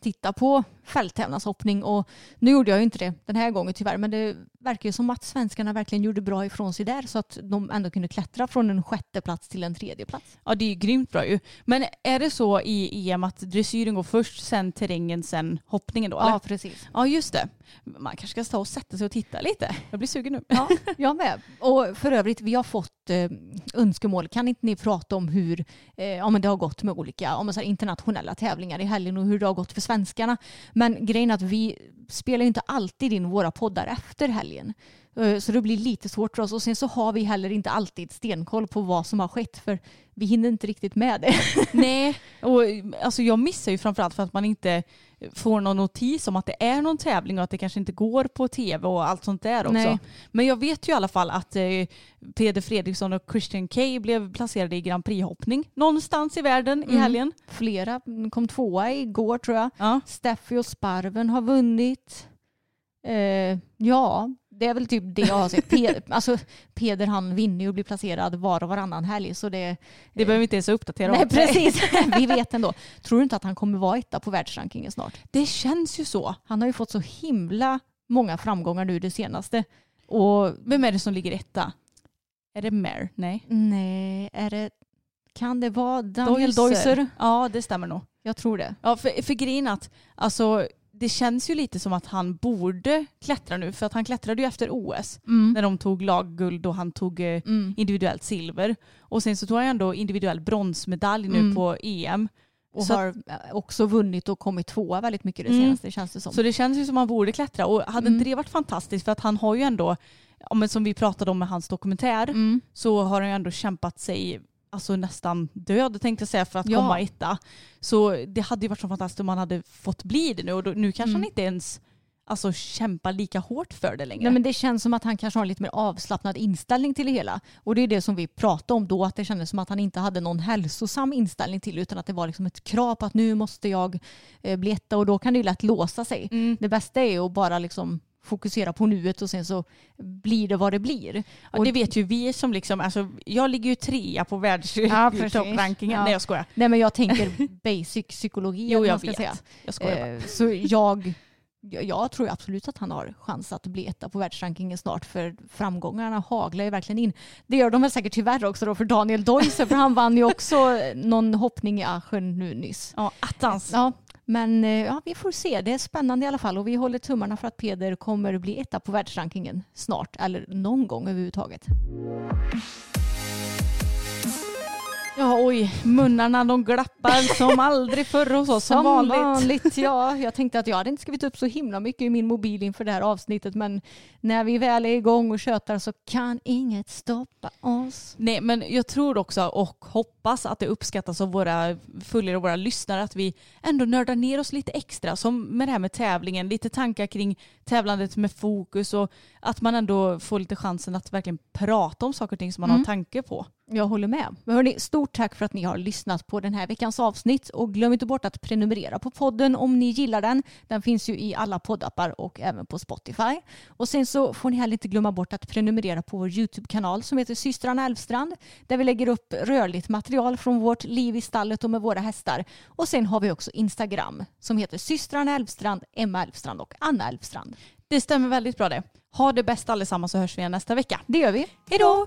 titta på fälttävlanshoppning och nu gjorde jag ju inte det den här gången tyvärr men det verkar ju som att svenskarna verkligen gjorde bra ifrån sig där så att de ändå kunde klättra från en sjätte plats till en tredje plats. Ja det är ju grymt bra ju. Men är det så i EM att dressyren går först, sen terrängen, sen hoppningen då? Eller? Ja precis. ja just det. Man kanske ska ta och sätta sig och titta lite. Jag blir sugen nu. Ja, jag med. Och för övrigt, vi har fått eh, önskemål. Kan inte ni prata om hur eh, ja, men det har gått med olika om man säger, internationella tävlingar i helgen och hur det har gått för svenskarna. Men grejen är att vi spelar inte alltid in våra poddar efter helgen. Eh, Så det blir lite svårt för oss och sen så har vi heller inte alltid stenkoll på vad som har skett för vi hinner inte riktigt med det. Nej, och alltså jag missar ju framförallt för att man inte får någon notis om att det är någon tävling och att det kanske inte går på tv och allt sånt där också. Nej. Men jag vet ju i alla fall att eh, Peder Fredriksson och Christian Kay blev placerade i Grand Prix-hoppning någonstans i världen i Mm. helgen. Flera kom tvåa igår tror jag. Ja. Steffi och Sparven har vunnit. Eh, ja, det är väl typ det jag har sett. Pe- alltså, Peder han vinner ju och blir placerad var och varannan helg. Så det, Det behöver vi inte ens uppdatera nej, om. precis. Vi vet ändå. Tror du inte att han kommer vara etta på världsrankingen snart? Det känns ju så. Han har ju fått så himla många framgångar nu det senaste. Och Vem är det som ligger etta? Är det Mare? Nej. nej, är det... Kan det vara Daniel. Deusser? Ja, det stämmer nog. Jag tror det. Ja, för, för grejen att alltså, det känns ju lite som att han borde klättra nu för att han klättrade ju efter OS när de tog lagguld och han tog eh, Mm. individuellt silver. Och sen så tog han ändå individuell bronsmedalj nu Mm. på EM. Och Så- har eh, också vunnit och kommit tvåa väldigt mycket det Mm. senaste känns det som. Så det känns ju som att han borde klättra och hade Mm. inte det varit fantastiskt för att han har ju ändå, ja, men som vi pratade om med hans dokumentär, Mm. så har han ju ändå kämpat sig alltså nästan död tänkte jag säga för att Ja. komma etta. Så det hade ju varit så fantastiskt om han hade fått bli det nu och då, nu kanske Mm. han inte ens alltså, kämpar lika hårt för det längre. Nej, men det känns som att han kanske har en lite mer avslappnad inställning till det hela. Och det är det som vi pratade om då, att det kändes som att han inte hade någon hälsosam inställning till utan att det var liksom ett krav på att nu måste jag eh, bli etta och då kan det ju lätt låsa sig. Mm. Det bästa är ju att bara liksom fokusera på nuet och sen så blir det vad det blir. Och- det vet ju vi som liksom, alltså, jag ligger ju trea på världstopprankingen. Ja. Nej jag skojar. Nej men jag tänker basic psykologi Jo jag vet. säga. Jag skojar bara. Eh, så jag, jag- tror absolut att han har chans att bli etta på världsrankingen snart för framgångarna haglar ju verkligen in. Det gör de väl säkert tyvärr också då för Daniel Deusser för han vann ju också någon hoppning i Aschen nu nyss. Ja, attans. Ja, men eh, ja, vi får se. Det är spännande i alla fall och vi håller tummarna för att Peder kommer bli etta på världsrankingen snart eller någon gång överhuvudtaget. Ja oj, munnarna de glappar som aldrig förr hos oss som, vanligt. Ja, jag tänkte att jag hade inte skrivit upp så himla mycket i min mobil inför det här avsnittet men när vi väl är igång och tjötar så kan inget stoppa oss. Nej men jag tror också och hoppas att det uppskattas av våra följare och våra lyssnare att vi ändå nördar ner oss lite extra som med det här med tävlingen, lite tankar kring tävlandet med fokus och att man ändå får lite chansen att verkligen prata om saker och ting som man Mm. har tanke på. Jag håller med. Men hörni, stort tack för att ni har lyssnat på den här veckans avsnitt och glöm inte bort att prenumerera på podden om ni gillar den. Den finns ju i alla poddappar och även på Spotify. Och sen så får ni heller inte glömma bort att prenumerera på vår YouTube-kanal som heter Systrarna Älvstrand där vi lägger upp rörligt material från vårt liv i stallet och med våra hästar. Och sen har vi också Instagram som heter Systrarna Älvstrand, Emma Älvstrand och Anna Älvstrand. Det stämmer väldigt bra det. Ha det bäst allesammans så hörs vi igen nästa vecka. Det gör vi. Hej då!